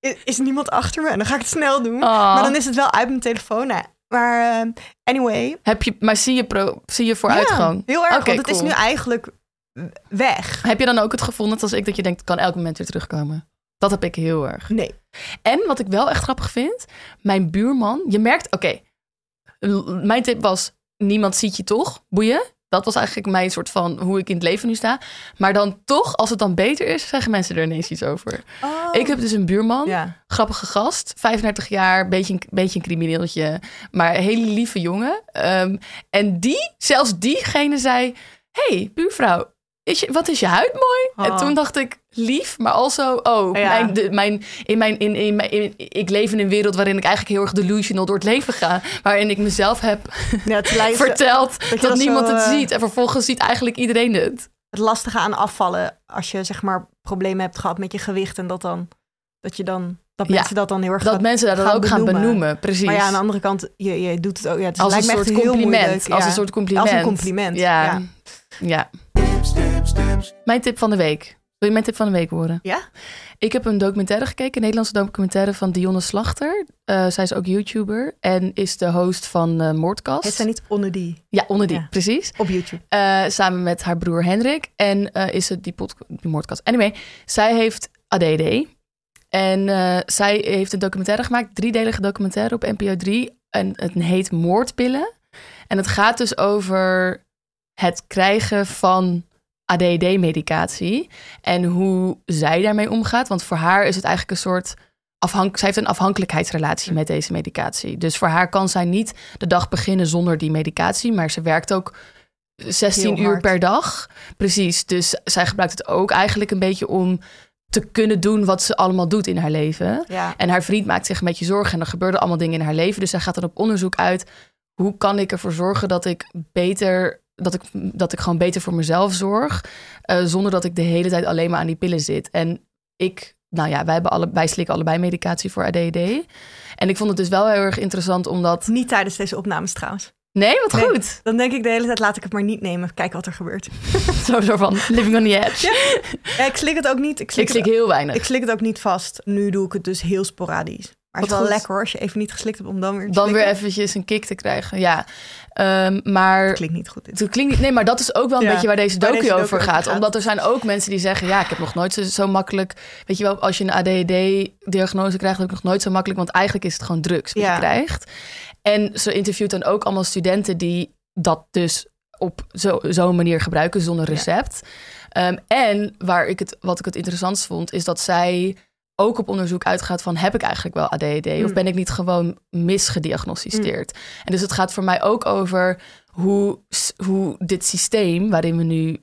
[SPEAKER 1] Is, is niemand achter me? En dan ga ik het snel doen.
[SPEAKER 2] Oh.
[SPEAKER 1] Maar dan is het wel uit mijn telefoon. Nou, maar eh, anyway.
[SPEAKER 2] Heb je, maar zie je, pro, zie je vooruitgang?
[SPEAKER 1] Ja, heel erg. Want het is nu eigenlijk weg.
[SPEAKER 2] Heb je dan ook het gevoel, net als ik, dat je denkt, het kan elk moment weer terugkomen? Dat heb ik heel erg.
[SPEAKER 1] Nee.
[SPEAKER 2] En wat ik wel echt grappig vind, mijn buurman, je merkt, oké, mijn tip was, niemand ziet je toch, boeien. Dat was eigenlijk mijn soort van hoe ik in het leven nu sta. Maar dan toch, als het dan beter is, zeggen mensen er ineens iets over. Ik heb dus een buurman,
[SPEAKER 1] Ja.
[SPEAKER 2] grappige gast, 35 jaar, beetje een, beetje een crimineeltje, maar een hele lieve jongen. Ehm, en die, zelfs diegene zei, hey, buurvrouw, is je, wat is je huid mooi? En
[SPEAKER 1] Oh.
[SPEAKER 2] toen dacht ik, lief, maar also, oh,
[SPEAKER 1] Ja.
[SPEAKER 2] mijn, de, mijn, in mijn, in, in, mijn- in- ik leef in een wereld waarin ik eigenlijk heel erg delusional door het leven ga. Waarin ik mezelf heb
[SPEAKER 1] Ja, lijkt
[SPEAKER 2] verteld dat,
[SPEAKER 1] dat
[SPEAKER 2] niemand
[SPEAKER 1] zo,
[SPEAKER 2] het
[SPEAKER 1] eh,
[SPEAKER 2] ziet. En vervolgens ziet eigenlijk iedereen het.
[SPEAKER 1] het lastige aan afvallen. Als je zeg maar problemen hebt gehad met je gewicht. En dat dan, dat je dan, dat
[SPEAKER 2] Ja,
[SPEAKER 1] mensen dat dan heel erg
[SPEAKER 2] Dat
[SPEAKER 1] gaan-
[SPEAKER 2] mensen dat
[SPEAKER 1] gaan
[SPEAKER 2] ook gaan benoemen, precies.
[SPEAKER 1] Maar ja, aan de andere kant, je, je doet het ook. Ja, het
[SPEAKER 2] als een
[SPEAKER 1] me
[SPEAKER 2] soort
[SPEAKER 1] echt heel
[SPEAKER 2] compliment. Als een soort compliment.
[SPEAKER 1] Als een compliment,
[SPEAKER 2] Ja.
[SPEAKER 1] ja.
[SPEAKER 2] ja. Mijn tip van de week. Wil je mijn tip van de week horen?
[SPEAKER 1] Ja?
[SPEAKER 2] Ik heb een documentaire gekeken, een Nederlandse documentaire van Dionne Slachter. Eh, zij is ook YouTuber en is de host van eh Moordkast.
[SPEAKER 1] Het zijn niet onder die
[SPEAKER 2] Ja, onder die,
[SPEAKER 1] Ja.
[SPEAKER 2] precies.
[SPEAKER 1] op YouTube.
[SPEAKER 2] Eh, samen met haar broer Hendrik. En eh, is het die, die moordkast. Anyway, zij heeft ADD. En eh, zij heeft een documentaire gemaakt, driedelige documentaire op NPO 3. En het heet Moordpillen. En het gaat dus over het krijgen van ADD-medicatie. En hoe zij daarmee omgaat. Want voor haar is het eigenlijk een soort... Afhank zij heeft een afhankelijkheidsrelatie met deze medicatie. Dus voor haar kan zij niet de dag beginnen zonder die medicatie. Maar ze werkt ook 16
[SPEAKER 1] Heel
[SPEAKER 2] uur per dag. Precies. Dus zij gebruikt het ook eigenlijk een beetje om te kunnen doen wat ze allemaal doet in haar leven.
[SPEAKER 1] Ja.
[SPEAKER 2] En haar vriend maakt zich een beetje zorgen en er gebeuren allemaal dingen in haar leven. Dus zij gaat dan op onderzoek uit. Hoe kan ik ervoor zorgen dat ik beter, dat ik, dat ik gewoon beter voor mezelf zorg. eh, zonder dat ik de hele tijd alleen maar aan die pillen zit. En ik, nou ja, wij, hebben alle, wij slikken allebei medicatie voor ADD. En ik vond het dus wel heel erg interessant omdat.
[SPEAKER 1] Niet tijdens deze opnames trouwens.
[SPEAKER 2] Nee, wat
[SPEAKER 1] Nee.
[SPEAKER 2] goed.
[SPEAKER 1] Dan denk ik de hele tijd, laat ik het maar niet nemen. Kijken wat er gebeurt.
[SPEAKER 2] Zo, zo van living on the edge.
[SPEAKER 1] Ja, ik slik het ook niet. Ik slik,
[SPEAKER 2] Ik slik
[SPEAKER 1] het,
[SPEAKER 2] heel weinig.
[SPEAKER 1] ik slik het ook niet vast. Nu doe ik het dus heel sporadisch. Maar het is wel
[SPEAKER 2] goed.
[SPEAKER 1] lekker hoor, als je even niet geslikt hebt om dan weer te
[SPEAKER 2] dan weer eventjes een kick te krijgen. Ja, Ehm, maar
[SPEAKER 1] Klinkt niet goed.
[SPEAKER 2] Het klinkt niet, nee, maar dat is ook wel een
[SPEAKER 1] Ja,
[SPEAKER 2] beetje waar deze docu over
[SPEAKER 1] over
[SPEAKER 2] gaat.
[SPEAKER 1] gaat.
[SPEAKER 2] Omdat er zijn ook mensen die zeggen... ja, ik heb nog nooit zo, zo makkelijk... weet je wel, als je een ADHD-diagnose krijgt... ook nog nooit zo makkelijk... want eigenlijk is het gewoon drugs wat
[SPEAKER 1] Ja.
[SPEAKER 2] je krijgt. En ze interviewt dan ook allemaal studenten... die dat dus op zo- zo'n manier gebruiken zonder recept. Ehm, en waar ik het, wat ik het interessantst vond... is dat zij ook op onderzoek uitgaat van... heb ik eigenlijk wel ADHD? Of
[SPEAKER 1] Mm.
[SPEAKER 2] ben ik niet gewoon misgediagnosticeerd? En dus het gaat voor mij ook over hoe, hoe dit systeem waarin we nu,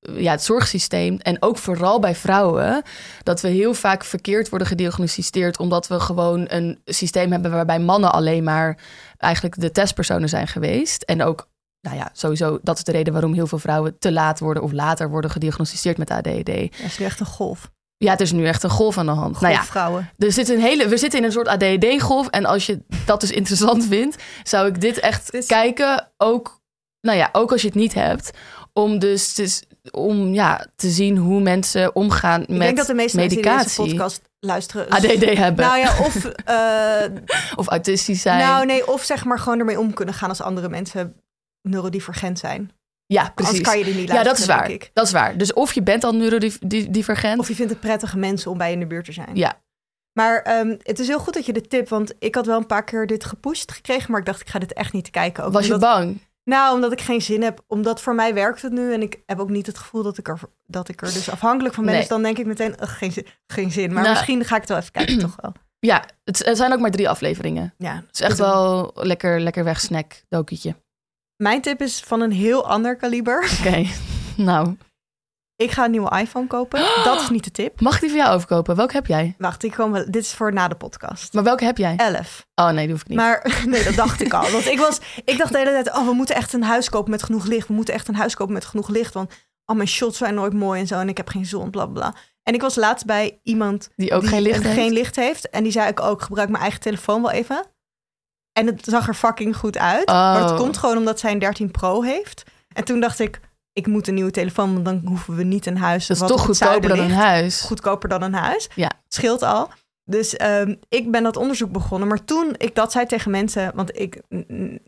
[SPEAKER 2] ja, het zorgsysteem en ook vooral bij vrouwen, dat we heel vaak verkeerd worden gediagnosticeerd omdat we gewoon een systeem hebben waarbij mannen alleen maar eigenlijk de testpersonen zijn geweest. En ook, nou ja, sowieso, dat is de reden waarom heel veel vrouwen te laat worden of later worden gediagnosticeerd met ADHD.
[SPEAKER 1] Ja, het is nu echt een golf.
[SPEAKER 2] Ja, het is nu echt een golf aan de hand. nou ja,
[SPEAKER 1] Golf vrouwen.
[SPEAKER 2] er zit een hele, we zitten in een soort ADD-golf. En als je dat dus interessant vindt, zou ik dit echt kijken. Ook, nou ja, ook als je het niet hebt. Om dus te, om, ja, te zien hoe mensen omgaan
[SPEAKER 1] Ik
[SPEAKER 2] met
[SPEAKER 1] denk dat de meeste mensen die
[SPEAKER 2] medicatie.
[SPEAKER 1] deze podcast luisteren...
[SPEAKER 2] ADD hebben.
[SPEAKER 1] Nou ja, of, eh,
[SPEAKER 2] of autistisch zijn.
[SPEAKER 1] nou, nee, of zeg maar gewoon ermee om kunnen gaan als andere mensen neurodivergent zijn.
[SPEAKER 2] Ja, precies.
[SPEAKER 1] Anders kan je die niet
[SPEAKER 2] ja, dat is waar.
[SPEAKER 1] ik.
[SPEAKER 2] Dat is waar. Dus of je bent al neurodivergent.
[SPEAKER 1] Of je vindt het prettige mensen om bij je in de buurt te zijn.
[SPEAKER 2] Ja.
[SPEAKER 1] Maar ehm, het is heel goed dat je dit tip, want ik had wel een paar keer dit gepusht gekregen, maar ik dacht ik ga dit echt niet kijken. Ook
[SPEAKER 2] Was je bang?
[SPEAKER 1] Nou, omdat ik geen zin heb. Omdat voor mij werkt het nu en ik heb ook niet het gevoel dat ik er, dat ik er dus afhankelijk van ben.
[SPEAKER 2] Nee.
[SPEAKER 1] Dus dan denk ik meteen, geen, zin, geen zin. Maar
[SPEAKER 2] Nou.
[SPEAKER 1] misschien ga ik het wel even kijken, toch wel.
[SPEAKER 2] Ja, het, het zijn ook maar drie afleveringen.
[SPEAKER 1] Ja,
[SPEAKER 2] Het is echt wel lekker, lekker wegsnack dokietje.
[SPEAKER 1] Mijn tip is van een heel ander kaliber.
[SPEAKER 2] Oké, nou.
[SPEAKER 1] Ik ga een nieuwe iPhone kopen. Dat is niet de tip.
[SPEAKER 2] Mag ik die van jou overkopen? Welke heb jij?
[SPEAKER 1] Wacht, ik kom dit is voor na de podcast.
[SPEAKER 2] Maar welke heb jij?
[SPEAKER 1] 11.
[SPEAKER 2] Oh nee, die hoef ik niet.
[SPEAKER 1] Maar nee, dat dacht ik al. Want ik, was, ik dacht de hele tijd, oh, we moeten echt een huis kopen met genoeg licht. We moeten echt een huis kopen met genoeg licht. Want al mijn shots zijn nooit mooi en zo. En ik heb geen zon, bla bla. En ik was laatst bij iemand
[SPEAKER 2] Die ook geen licht heeft?
[SPEAKER 1] geen licht heeft. En die zei ik ook, gebruik mijn eigen telefoon wel even. En het zag er fucking goed uit. Maar
[SPEAKER 2] Oh.
[SPEAKER 1] het komt gewoon omdat zij een 13 Pro heeft. En toen dacht ik, ik moet een nieuwe telefoon. Want dan hoeven we niet een huis.
[SPEAKER 2] dat is toch goedkoper dan een huis.
[SPEAKER 1] goedkoper dan een huis.
[SPEAKER 2] Ja.
[SPEAKER 1] Scheelt al. Dus ehm, ik ben dat onderzoek begonnen. Maar toen ik dat zei tegen mensen, want ik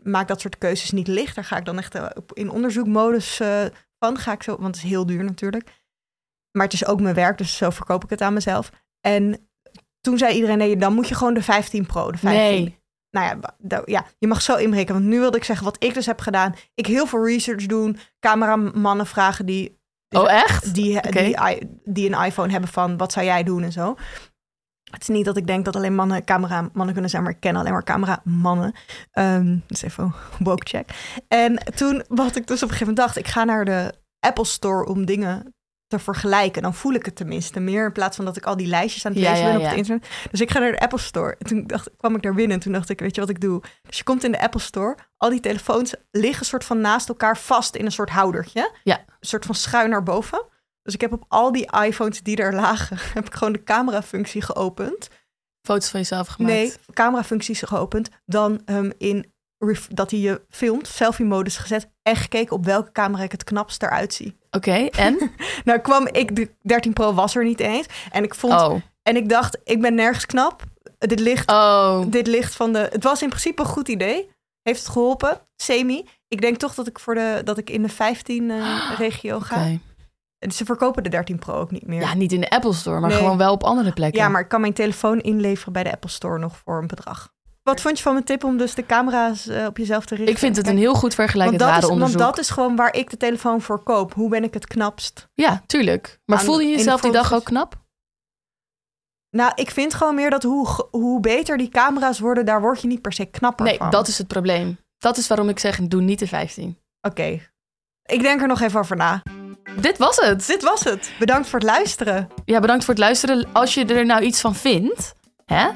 [SPEAKER 1] maak dat soort keuzes niet licht. Daar ga ik dan echt eh, in onderzoekmodus eh, van. Ga ik zo, want het is heel duur natuurlijk. Maar het is ook mijn werk, dus zo verkoop ik het aan mezelf. En toen zei iedereen, nee, dan moet je gewoon de 15 Pro, de 15.
[SPEAKER 2] Nee.
[SPEAKER 1] Nou ja, ja, je mag zo inbreken. Want nu wilde ik zeggen wat ik dus heb gedaan. Ik heel veel research doen, cameramannen vragen die
[SPEAKER 2] Oh echt?
[SPEAKER 1] die, die, die een iPhone hebben van wat zou jij doen en zo. Het is niet dat ik denk dat alleen mannen cameramannen kunnen zijn, maar ik ken alleen maar cameramannen. Ehm dus even een woke check. En toen, wat ik dus op een gegeven moment dacht, ik ga naar de Apple Store om dingen te vergelijken. Dan voel ik het tenminste meer, in plaats van dat ik al die lijstjes aan het lezen
[SPEAKER 2] ja,
[SPEAKER 1] ben op
[SPEAKER 2] ja.
[SPEAKER 1] het internet. Dus ik ga naar de Apple Store. En toen dacht, kwam ik daar binnen en toen dacht ik, weet je wat ik doe? Dus je komt in de Apple Store, al die telefoons liggen soort van naast elkaar vast in een soort houdertje.
[SPEAKER 2] Ja.
[SPEAKER 1] Een soort van schuin naar boven. Dus ik heb op al die iPhones die daar lagen, heb ik gewoon de camerafunctie geopend.
[SPEAKER 2] Foto's van jezelf gemaakt?
[SPEAKER 1] Nee, camerafuncties geopend. Dan ehm, in dat hij je filmt, selfie-modus gezet. En gekeken op welke camera ik het knapst eruit zie.
[SPEAKER 2] Oké, en?
[SPEAKER 1] Nou kwam ik, de 13 Pro was er niet eens. En ik vond,
[SPEAKER 2] Oh.
[SPEAKER 1] en ik dacht, ik ben nergens knap. Dit ligt,
[SPEAKER 2] Oh.
[SPEAKER 1] dit ligt van de, het was in principe een goed idee. Heeft het geholpen, semi. Ik denk toch dat ik, voor de, dat ik in de 15 eh, regio ga. Ze verkopen de 13 Pro ook niet meer.
[SPEAKER 2] Ja, niet in de Apple Store, maar
[SPEAKER 1] Nee.
[SPEAKER 2] gewoon wel op andere plekken.
[SPEAKER 1] Ja, maar ik kan mijn telefoon inleveren bij de Apple Store nog voor een bedrag. Wat vond je van mijn tip om dus de camera's eh, op jezelf te richten?
[SPEAKER 2] Ik vind het een heel goed vergelijkend
[SPEAKER 1] want dat, is, want dat is gewoon waar ik de telefoon voor koop. Hoe ben ik het knapst?
[SPEAKER 2] Ja, tuurlijk. Maar
[SPEAKER 1] Aan-
[SPEAKER 2] voelde je jezelf die dag ook knap?
[SPEAKER 1] Nou, ik vind gewoon meer dat hoe, hoe beter die camera's worden, daar word je niet per se knapper
[SPEAKER 2] Nee,
[SPEAKER 1] van.
[SPEAKER 2] dat is het probleem. Dat is waarom ik zeg, doe niet de 15.
[SPEAKER 1] Oké. Ik denk er nog even over na.
[SPEAKER 2] Dit was het.
[SPEAKER 1] Dit was het. Bedankt voor het luisteren.
[SPEAKER 2] Ja, bedankt voor het luisteren. Als je er nou iets van vindt, hè,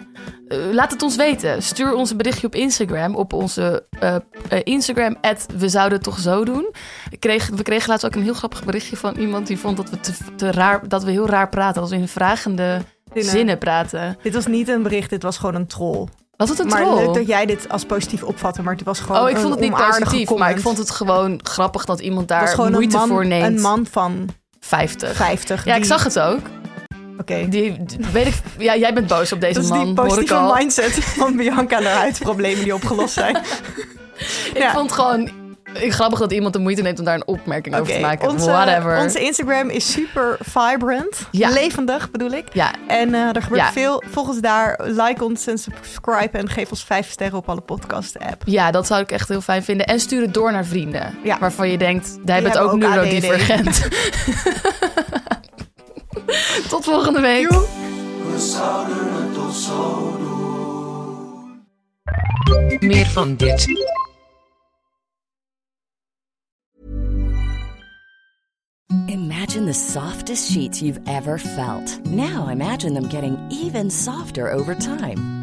[SPEAKER 2] eh, laat het ons weten. Stuur ons een berichtje op Instagram. Op onze eh, eh, Instagram, we zouden het toch zo doen. Ik kreeg, we kregen laatst ook een heel grappig berichtje van iemand die vond dat we, te, te raar, dat we heel raar praten. Als we in vragende
[SPEAKER 1] Zinnen.
[SPEAKER 2] zinnen praten.
[SPEAKER 1] Dit was niet een bericht, dit was gewoon een troll.
[SPEAKER 2] Was het een
[SPEAKER 1] maar
[SPEAKER 2] troll?
[SPEAKER 1] leuk dat jij dit als positief opvatte, maar het was gewoon
[SPEAKER 2] Oh, ik vond het niet positief, maar
[SPEAKER 1] comment.
[SPEAKER 2] ik vond het gewoon grappig dat iemand daar moeite
[SPEAKER 1] een man,
[SPEAKER 2] voor neemt.
[SPEAKER 1] Een man van
[SPEAKER 2] 50.
[SPEAKER 1] 50.
[SPEAKER 2] Ja, ik zag het ook.
[SPEAKER 1] Oké.
[SPEAKER 2] Die, weet ik, ja, jij bent boos op deze
[SPEAKER 1] Dat is
[SPEAKER 2] man,
[SPEAKER 1] die positieve mindset van Bianca naar huidproblemen die opgelost zijn.
[SPEAKER 2] Ik
[SPEAKER 1] Ja.
[SPEAKER 2] vond het gewoon grappig dat iemand de moeite neemt om daar een opmerking over te maken.
[SPEAKER 1] onze,
[SPEAKER 2] Whatever.
[SPEAKER 1] onze Instagram is super vibrant.
[SPEAKER 2] Ja.
[SPEAKER 1] Levendig bedoel ik.
[SPEAKER 2] Ja,
[SPEAKER 1] En eh, er gebeurt
[SPEAKER 2] Ja.
[SPEAKER 1] veel. Volg ons daar, like ons en subscribe en geef ons vijf sterren op alle podcast app.
[SPEAKER 2] ja, dat zou ik echt heel fijn vinden. En stuur het door naar vrienden. Waarvan je denkt, bent
[SPEAKER 1] hebben
[SPEAKER 2] ook
[SPEAKER 1] ook
[SPEAKER 2] neurodivergent. Tot volgende week.
[SPEAKER 3] Meer van dit.
[SPEAKER 4] Imagine the softest sheets you've ever felt. Now imagine them getting even softer over time.